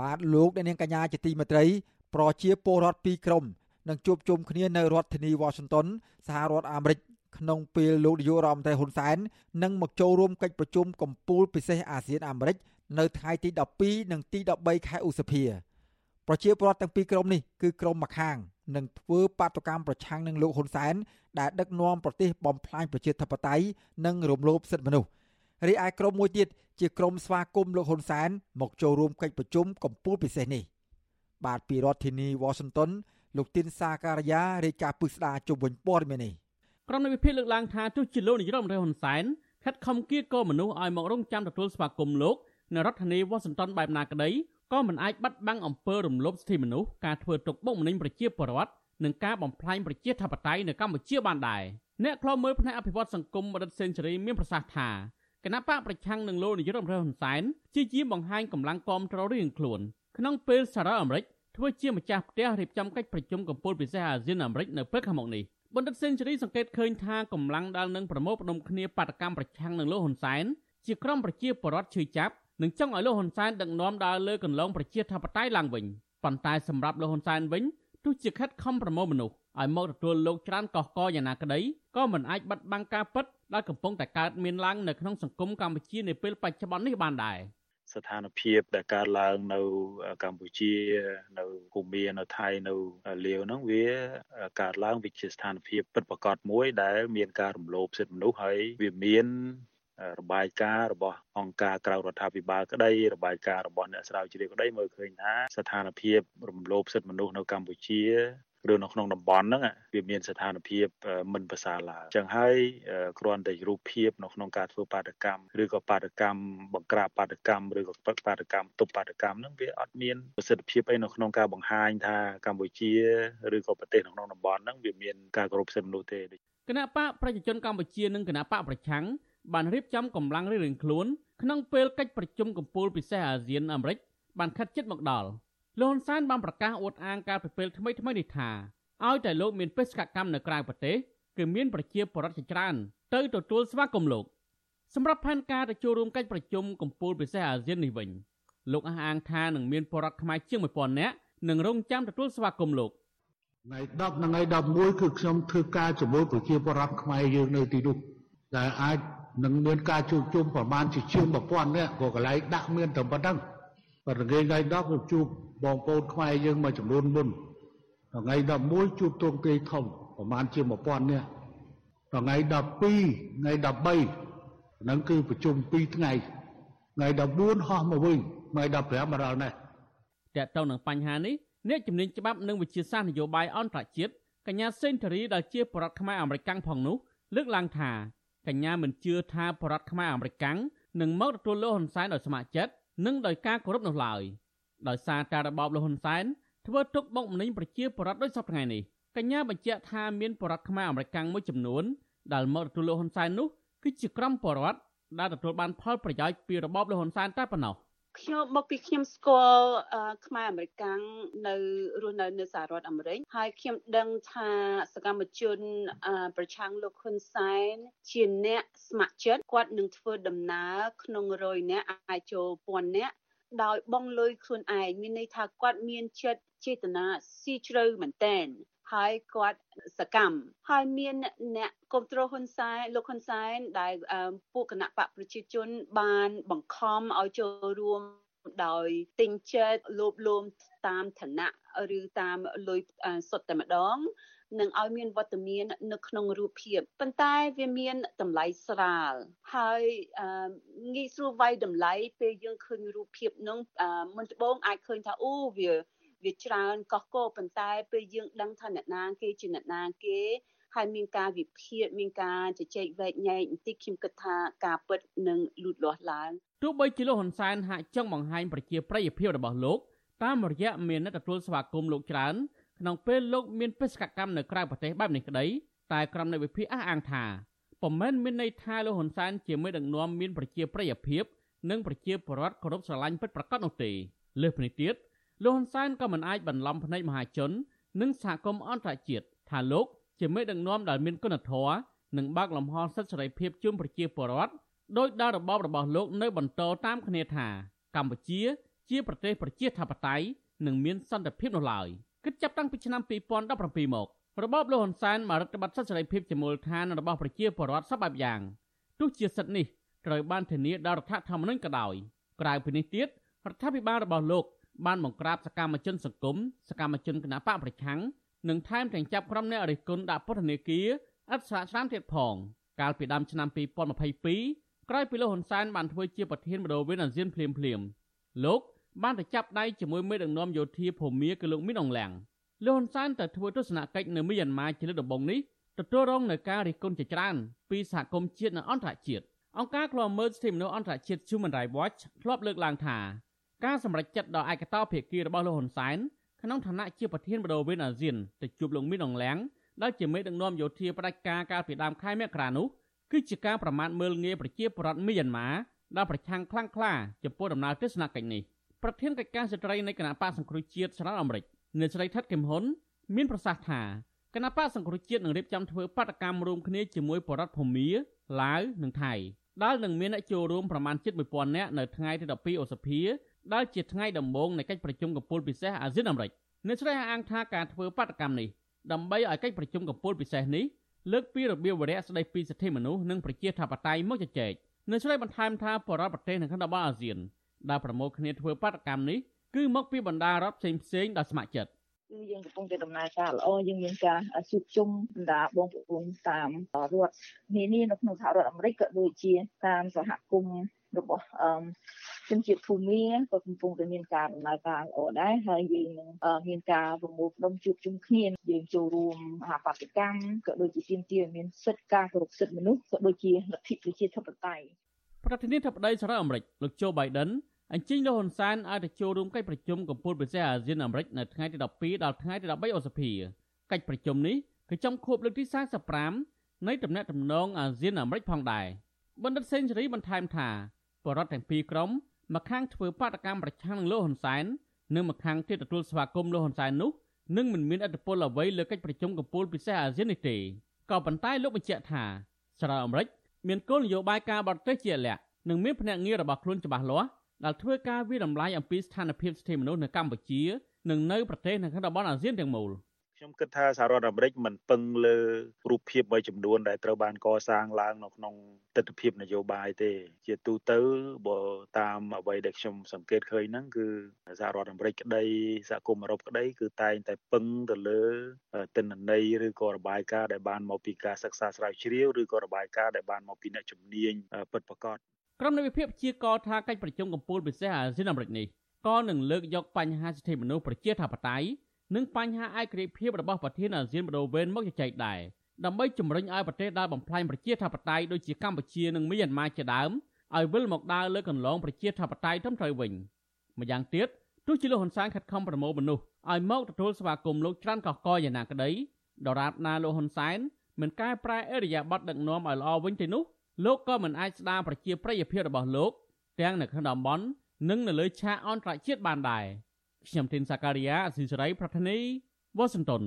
បាទលោកអ្នកនាងកញ្ញាជាទីមេត្រី ប្រជាពលរដ្ឋពីរក្រុម នឹងជួបជុំគ្នានៅរដ្ឋធានី Washington សហរដ្ឋអាមេរិកក្នុងពេលលោកនាយករដ្ឋមន្ត្រីហ៊ុនសែននឹងមកចូលរួមកិច្ចប្រជុំកំពូលពិសេសអាស៊ានអាមេរិកនៅថ្ងៃទី12និងទី13ខែឧសភាប្រជាពលរដ្ឋទាំងពីរក្រុមនេះគឺក្រុមម្ខាងនឹងធ្វើបាតកម្មប្រឆាំងនឹងលោកហ៊ុនសែនដែលដឹកនាំប្រទេសបំផ្លាញប្រជាធិបតេយ្យនិងរំលោភសិទ្ធិមនុស្សរីឯក្រុមមួយទៀតជាក្រុមស្វាគមន៍លោកហ៊ុនសែនមកចូលរួមកិច្ចប្រជុំកំពូលពិសេសនេះ។បាទពីរដ្ឋធានី Washington លោកទីនសាការីយ៉ារាយការណ៍ពឹស្ដាជុំវិញព័ត៌មាននេះក្រុមនៃវិភាគលើកឡើងថាទោះជាលោកនាយរដ្ឋមន្ត្រីហ៊ុនសែនខិតខំគៀកមនុស្សឲ្យមករងចាំទទួលស្វាគមន៍លោកនៅរដ្ឋធានី Washington បែបណាក្តីក៏មិនអាចបាត់បង់អំពើរំលោភសិទ្ធិមនុស្សការធ្វើទុកបុកម្នេញប្រជាពលរដ្ឋនិងការបំផ្លាញប្រជាធិបតេយ្យនៅកម្ពុជាបានដែរអ្នកខ្លោមើលផ្នែកអភិវឌ្ឍសង្គមរដ្ឋសេនស៊ូរីមានប្រសាសន៍ថាគណៈបកប្រឆាំងនឹងលោកនាយរដ្ឋមន្ត្រីហ៊ុនសែនជាជាបង្ហាញកម្លាំងគាំទ្ររៀងខ្លួនក្នុងពេលសារ៉ាអាមេរិក ធ្វើជាម្ចាស់ផ្ទះរៀបចំកិច្ចប្រជុំកំពូលពិសេសអាស៊ានអាមេរិកនៅពេលខាងមុខនេះបណ្ឌិតសេនស៊ូរីសង្កេតឃើញថាកម្លាំងដែលនឹងប្រមូលផ្ដុំគ្នាបាតកម្មប្រឆាំងនឹងលោកហ៊ុនសែនជាក្រុមប្រជាពលរដ្ឋឈឺចាប់និងចង់ឲ្យលោកហ៊ុនសែនដឹកនាំដើរលើកន្លងប្រជាធិបតេយ្យឡើងវិញប៉ុន្តែសម្រាប់លោកហ៊ុនសែនវិញទោះជាខិតខំប្រមូលមនុស្សឲ្យមកទទួលលោកច្រើនកោះកយ៉ាងណាក្តីក៏មិនអាចបិទបាំងការពិតដែលកំពុងតែកើតមានឡើងនៅក្នុងសង្គមកម្ពុជានាពេលបច្ចុប្បន្ននេះបានដែរ ស្ថានភាពដែលកើតឡើងនៅកម្ពុជា នៅភូមានៅថៃនៅលាវហ្នឹងវាកើតឡើងវាជាស្ថានភាពពិតប្រាកដមួយដែលមានការរំលោភសិទ្ធិមនុស្សហើយវាមានរបាយការណ៍របស់អង្គការក្រៅរដ្ឋាភិបាលក្តីរបាយការណ៍របស់អ្នកស្រាវជ្រាវក្តីមើលឃើញថាស្ថានភាពរំលោភសិទ្ធិមនុស្សនៅកម្ពុជា ឬនៅក្នុងតំបន់ហ្នឹងវាមានស្ថានភាពមិនប្រសើរឡើយអញ្ចឹងហើយគ្រាន់តែរូបភាពនៅក្នុងការធ្វើបាតកម្មឬក៏បាតកម្មបង្ក្រាបបាតកម្មឬក៏បាតកម្មទប់បាតកម្មហ្នឹងវាអត់មានប្រសិទ្ធភាពអីនៅក្នុងការបង្ហាញថាកម្ពុជាឬក៏ប្រទេសនៅក្នុងតំបន់ហ្នឹងវាមានការគោរពសិទ្ធិមនុស្សទេគណៈបកប្រជាជនកម្ពុជានិងគណៈបកប្រឆាំងបានរៀបចំកម្លាំងរៀងៗខ្លួនក្នុងពេលកិច្ចប្រជុំកំពូលពិសេសអាស៊ានអាមេរិកបានខិតជិតមកដល់ លោកហ៊ុនសែនបានប្រកាសអួតអាងការពិពេលថ្មីថ្មីនេះថាឲ្យតែលោកមានបេសកកម្មនៅក្រៅប្រទេសគឺមានប្រជាពលរដ្ឋជាច្រើនទៅទទួលស្វាគមន៍លោកសម្រាប់ផែនការទៅចូលរួមកិច្ចប្រជុំកំពូលពិសេសអាស៊ាននេះវិញលោកអះអាងថានឹងមានពលរដ្ឋខ្មែរជាង1000នាក់នឹងរងចាំទទួលស្វាគមន៍លោកថ្ងៃ10និងថ្ងៃ11គឺខ្ញុំធ្វើការជាមួយប្រជាពលរដ្ឋខ្មែរយើងនៅទីនោះដែលអាចនឹងមានការជួបជុំប្រមាណជាជាង1000នាក់ក៏កន្លែងដាក់មានតែប៉ុណ្្នឹងប៉ុន្តែថ្ងៃ10ខ្ញុំជួប បងប្អូនខ្មែរយើងមួយចំនួនមុនថ្ងៃ11ជួបទងទាយធំប្រមាណជា1000នាក់ថ្ងៃ12ថ្ងៃ13ហ្នឹងគឺប្រជុំ2ថ្ងៃថ្ងៃ14ហោះមកវិញថ្ងៃ15មកដល់នេះតើតើនឹងបញ្ហានេះអ្នកជំនាញច្បាប់និងវិជាសាស្ត្រនយោបាយអន្តរជាតិកញ្ញាសេនតូរីដែលជាបរដ្ឋខ្មែរអមេរិកផងនោះលើកឡើងថាកញ្ញាមិនជឿថាបរដ្ឋខ្មែរអមេរិកនឹងមកទទួលលោកហ៊ុនសែនដោយស្ម័គ្រចិត្តនិងដោយការគោរពនោះឡើយ ដោយសារតែរបបលោកហ៊ុនសែនធ្វើទុកបុកម្នេញប្រជាពលរដ្ឋដោយសពថ្ងៃនេះកញ្ញាបញ្ជាក់ថាមានបរដ្ឋខ្មែរអមេរិកមួយចំនួនដែលមកទទួលលោកហ៊ុនសែននោះគឺជាក្រុមបរដ្ឋដែលទទួលបានផលប្រយោជន៍ពីរបបលោកហ៊ុនសែនតែប៉ុណ្ណោះខ្ញុំមកពីខ្ញុំស្គាល់ខ្មែរអាមេរិកាំងនៅរស់នៅនៅសហរដ្ឋអាមេរិកហើយខ្ញុំដឹងថាសកម្មជនប្រឆាំងលោកហ៊ុនសែនជាអ្នកស្ម័គ្រចិត្តគាត់នឹងធ្វើដំណើរក្នុងរយនាក់អាចចូលពាន់នាក់ ដោយបងលុយខ្លួនឯងមានន័យថាគាត់មានចិត្តចេតនាស៊ីជ្រៅមែនតែនហើយគាត់សកម្មហើយមានអ្នកគ្រប់គ្រងហ៊ុនសែនលោកហ៊ុនសែនដែលពួកគណៈបកប្រជាជនបានបង្ខំឲ្យចូលរួមដោយទិញចិត្តលោបលោមតាមឋានៈឬតាមលុយសុទ្ធតែម្ដង នឹងឲ្យមានវត្តមាននៅក្នុងរូបភាពប៉ុន្តែវាមានតម្លៃស្រាលហើយងាយស្រួលវាយតម្លៃពេលយើងឃើញរូបភាពនោះមុនដំបូងអាចឃើញថាអូវាវាច្រើនកោះកោប៉ុន្តែពេលយើងដឹងថាអ្នកណាគេជាអ្នកណាគេហើយមានការវិភាគមានការជជែកវែកញែកបន្តិចខ្ញុំគិតថាការពិតនឹងលូតលាស់ឡើងទោះបីជាលោកហ៊ុនសែនហាក់ចង់បង្ហាញប្រជាប្រិយភាពរបស់លោកតាមរយៈមានអ្នកទទួលស្វាគមន៍លោកច្រើន ក្នុងពេលលោកមានបេសកកម្មនៅក្រៅប្រទេសបែបនេះក្តីតែក្រុមនៃវិភាគអះអាងថាពុំមែនមានន័យថាលោកហ៊ុនសែនជាមេដឹកនាំមានប្រជាប្រិយភាពនិងប្រជាពលរដ្ឋគោរពស្រឡាញ់ពិតប្រាកដនោះទេលើសពីនេះទៀតលោកហ៊ុនសែនក៏មិនអាចបន្លំភ្នែកមហាជន និងសហគមន៍អន្តរជាតិថាលោកជាមេដឹកនាំដែលមានគុណធម៌និងបើកលំហសិទ្ធិសេរីភាពជូនប្រជាពលរដ្ឋដោយដែលរបបរបស់លោកនៅបន្តតាមគ្នាថាកម្ពុជាជាប្រទេសប្រជាធិបតេយ្យនិងមានសន្តិភាពនោះឡើយ។ គិតចាប់តាំងពីឆ្នាំ2017មករបបលោកហ៊ុនសែនបានរដ្ឋបတ်សិទ្ធិសេរីភាពជាមូលដ្ឋានរបស់ប្រជាពលរដ្ឋសពបែបយ៉ាងទោះជាសិទ្ធិនេះត្រូវបានធានាដោយរដ្ឋធម្មនុញ្ញក៏ដោយក្រៅពីនេះទៀតរដ្ឋាភិបាលរបស់លោកបានបង្ក្រាបសកម្មជនសង្គមសកម្មជនគណបកប្រឆាំងនិងថែមទាំងចាប់ក្រុមអ្នករិះគន់ដាក់ពន្ធនាគារឥតស្រាកស្រានទៀតផងកាលពីដើមឆ្នាំ2022ក្រោយពីលោកហ៊ុនសែនបានធ្វើជាប្រធានបដូវវេនអាស៊ានភ្លាមភ្លាមលោក បានទៅចាប់ដៃជាមួយមេដឹកនាំយោធាភូមាគឺលោកមីនអងឡាំងលោកហ៊ុនសែនទៅធ្វើទស្សនកិច្ចនៅមីយ៉ាន់ម៉ាជាលើកដំបូងនេះទទួលរងនឹងការរិះគន់ជាច្រើនពីសហគមន៍ជាតិនិងអន្តរជាតិអង្គការឃ្លាំមើលសិទ្ធិមនុស្សអន្តរជាតិ Human Rights Watch ធ្លាប់លើកឡើងថាការសម្រេចចិត្តដ៏ឯកតោភាគីរបស់លោកហ៊ុនសែនក្នុងឋានៈជាប្រធានបដូវវេនអាស៊ានទៅជួបលោកមីនអងឡាំងដែលជាមេដឹកនាំយោធាផ្ដាច់ការកាលពីដើមខែមករានោះគឺជាការប្រមាថមើលងាយប្រជាពលរដ្ឋមីយ៉ាន់ម៉ាដែលប្រឆាំងខ្លាំងក្លាចំពោះដំណើរទស្សនកិច្ចនេះ ប្រធានកិច្ចការស្ត្រីនៃគណៈបកសង្គ្រោះជាតិសហរដ្ឋអាមេរិកអ្នកស្រីថិតគឹមហ៊ុនមានប្រសាសន៍ថាគណៈបកសង្គ្រោះជាតិនឹងរៀបចំធ្វើបាតកម្មរួមគ្នាជាមួយបរដ្ឋភូមាឡាវនិងថៃដែលនឹងមានអ្នកចូលរួមប្រមាណជិត1000នាក់នៅថ្ងៃទី12ឧសភាដែលជាថ្ងៃដំបូងនៃកិច្ចប្រជុំកំពូលពិសេសអាស៊ានអាមេរិកអ្នកស្រីអះអាងថាការធ្វើបាតកម្មនេះដើម្បីឲ្យកិច្ចប្រជុំកំពូលពិសេសនេះលើកពីរបៀបវរៈស្ដីពីសិទ្ធិមនុស្សនិងប្រជាធិបតេយ្យមកជជែកអ្នកស្រីបន្ថែមថាបរដ្ឋប្រទេសនៅក្នុងតំបន់អាស៊ាន ដែលប្រមូលគ្នាធ្វើបាតកម្មនេះគឺមកពីបណ្ដារដ្ឋផ្សេងផ្សេងៗដោយស្ម័គ្រចិត្តគឺយើងកំពុងតែដំណើរការល្អយើងមានការជួបជុំបណ្ដាបងប្អូនតាមរដ្ឋនានានៅក្នុងសហរដ្ឋអាមេរិកក៏ដូចជាតាមសហគមន៍របស់អឺជនជាតិភូមាក៏កំពុងតែមានការដំណើរការល្អដែរហើយយើងនឹងមានការប្រមូលផ្ដុំជួបជុំគ្នាយើងចូលរួមអាបត្តិកម្មក៏ដូចជាទាមទារឲ្យមានសិទ្ធិការគោរពសិទ្ធិមនុស្សក៏ដូចជាលទ្ធិប្រជាធិបតេយ្យ ប្រធានាធិបតីសហរដ្ឋអាមេរិកលោកโจ Biden អញ្ជើញលោកហ៊ុនសែនឲ្យទៅចូលរួមកិច្ចប្រជុំកម្ពុជាពិសេសអាស៊ានអាមេរិកនៅថ្ងៃទី12ដល់ថ្ងៃទី13ឧសភាកិច្ចប្រជុំនេះគឺចំខួបលើកទី45នៃទំនាក់ទំនងអាស៊ានអាមេរិកផងដែរបណ្ឌិតសេនស៊ូរីបន្ថែមថាបរដ្ឋទាំងពីរក្រុមម្ខាងធ្វើបាតកម្មប្រឆាំងនឹងលោកហ៊ុនសែននិងម្ខាងទៀតទទួលស្វាគមន៍លោកហ៊ុនសែននោះនឹងមិនមានឥទ្ធិពលអ្វីលើកិច្ចប្រជុំកំពូលពិសេសអាស៊ាននេះទេក៏ប៉ុន្តែលោកបញ្ជាក់ថាសហរដ្ឋអាមេរិក មានគោលនយោបាយការបរទេសជាក់លាក់និងមានភ្នាក់ងាររបស់ខ្លួនច្បាស់លាស់ដែលធ្វើការវិដំឡៃអំពីស្ថានភាពសិទ្ធិមនុស្សនៅកម្ពុជា និងនៅប្រទេសនៅក្នុងតំបន់អាស៊ានទាំងមូល។ ខ្ញុំគិតថាសហរដ្ឋអាមេរិកមិនពឹងលើរូបភាពមួយចំនួនដែលត្រូវបានកសាងឡើងនៅក្នុងទស្សនវិជ្ជានយោបាយទេ ជាទូទៅបើតាមអ្វីដែលខ្ញុំសង្កេតឃើញហ្នឹងគឺសហរដ្ឋអាមេរិកក្តីសហគមន៍អឺរ៉ុបក្តីគឺតែងតែពឹងទៅលើទិន្នន័យឬក៏របាយការណ៍ដែលបានមកពីការសិក្សាស្រាវជ្រាវឬក៏របាយការណ៍ដែលបានមកពីអ្នកជំនាញពិតប្រាកដក្រុមនៃវិភាគជាកថាកិច្ចប្រជុំកំពូលពិសេសអាស៊ានអាមេរិកនេះក៏នឹងលើកយកបញ្ហាសិទ្ធិមនុស្សប្រជាធិបតេយ្យ និងបញ្ហាឯករាជ្យភាពរបស់ប្រធានអាស៊ានបដូវវេនមកជជែកដែរដើម្បីជំរុញឲ្យប្រទេសដែលបំផ្លាញប្រជាធិបតេយ្យដូចជាកម្ពុជានិងមីយ៉ាន់ម៉ាជាដើមឲ្យវិលមកដើរលើកន្លងប្រជាធិបតេយ្យត្រឹមត្រូវវិញម្យ៉ាងទៀតទោះជាលោកហ៊ុនសែនខិតខំប្រមូលមនុស្សឲ្យមកទទួលស្វាគមន៍លោកច្រើនកកកយ៉ាងណាក្តីដរាបណាលោកហ៊ុនសែនមិនកែប្រែអរិយាប័ត្រដឹកនាំឲ្យល្អវិញទេនោះលោកក៏មិនអាចស្ដារប្រជាប្រិយភាពរបស់លោក ទាំងនៅក្នុងតំបន់និងនៅលើឆាកអន្តរជាតិបានដែរ ខ្ញុំធីនសាការីយ៉ាអស៊ីសេរី ប្រធានីវ៉ាស៊ីនតោន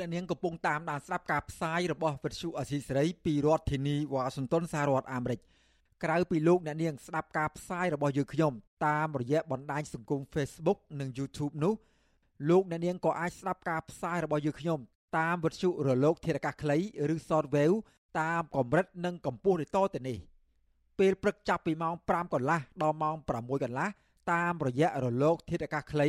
អ្នកនាងកំពុងតាមដានស្ដាប់ការផ្សាយរបស់វិទ្យុអសីសេរីពីរដ្ឋធានីវ៉ាស៊ីនតោនសហរដ្ឋអាមេរិកក្រៅពីលោកអ្នកនាងស្ដាប់ការផ្សាយរបស់យើងខ្ញុំតាមរយៈបណ្ដាញសង្គម Facebook និង YouTube នោះលោកអ្នកនាងក៏អាចស្ដាប់ការផ្សាយរបស់យើងខ្ញុំតាមវិទ្យុរលក ធារកាសខ្លីឬ Shortwave តាមកម្រិតនិងកម្ពស់ដូចតទៅនេះពេលព្រឹកចាប់ពីម៉ោង5កន្លះដល់ម៉ោង6កន្លះតាមរយៈរលក ធាតុអាកាសខ្លី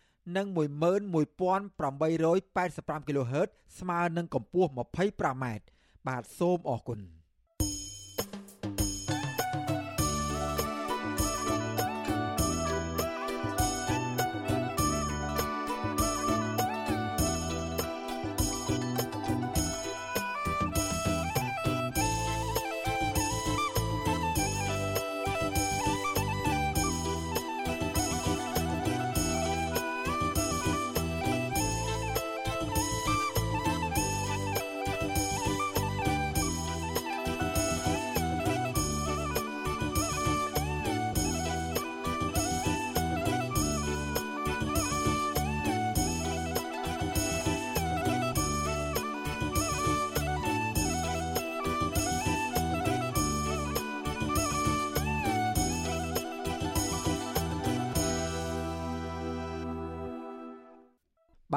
និង11885 kHz ស្មើនឹងកម្ពស់ 25m បាទសូមអរគុណ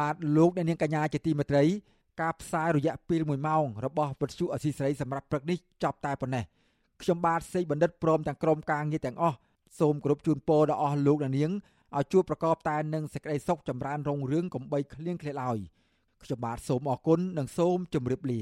បាទលោកអ្នកនាងកញ្ញាជាទីមេត្រីការផ្សាយរយៈពេល1ម៉ោងរបស់វិទ្យុអសីស្រីសម្រាប់ព្រឹកនេះចប់តែប៉ុណ្ណេះខ្ញុំបាទសេកបណ្ឌិតព្រមទាំងក្រុមការងារទាំងអស់សូមគោរពជូនពរដល់អស់លោកអ្នកនាងឲ្យជួបប្រកបតែនឹងសេចក្តីសុខចម្រើនរុងរឿងកំបីគ្លៀងគ្លាឡើយខ្ញុំបាទសូមអរគុណនិងសូមជម្រាបលា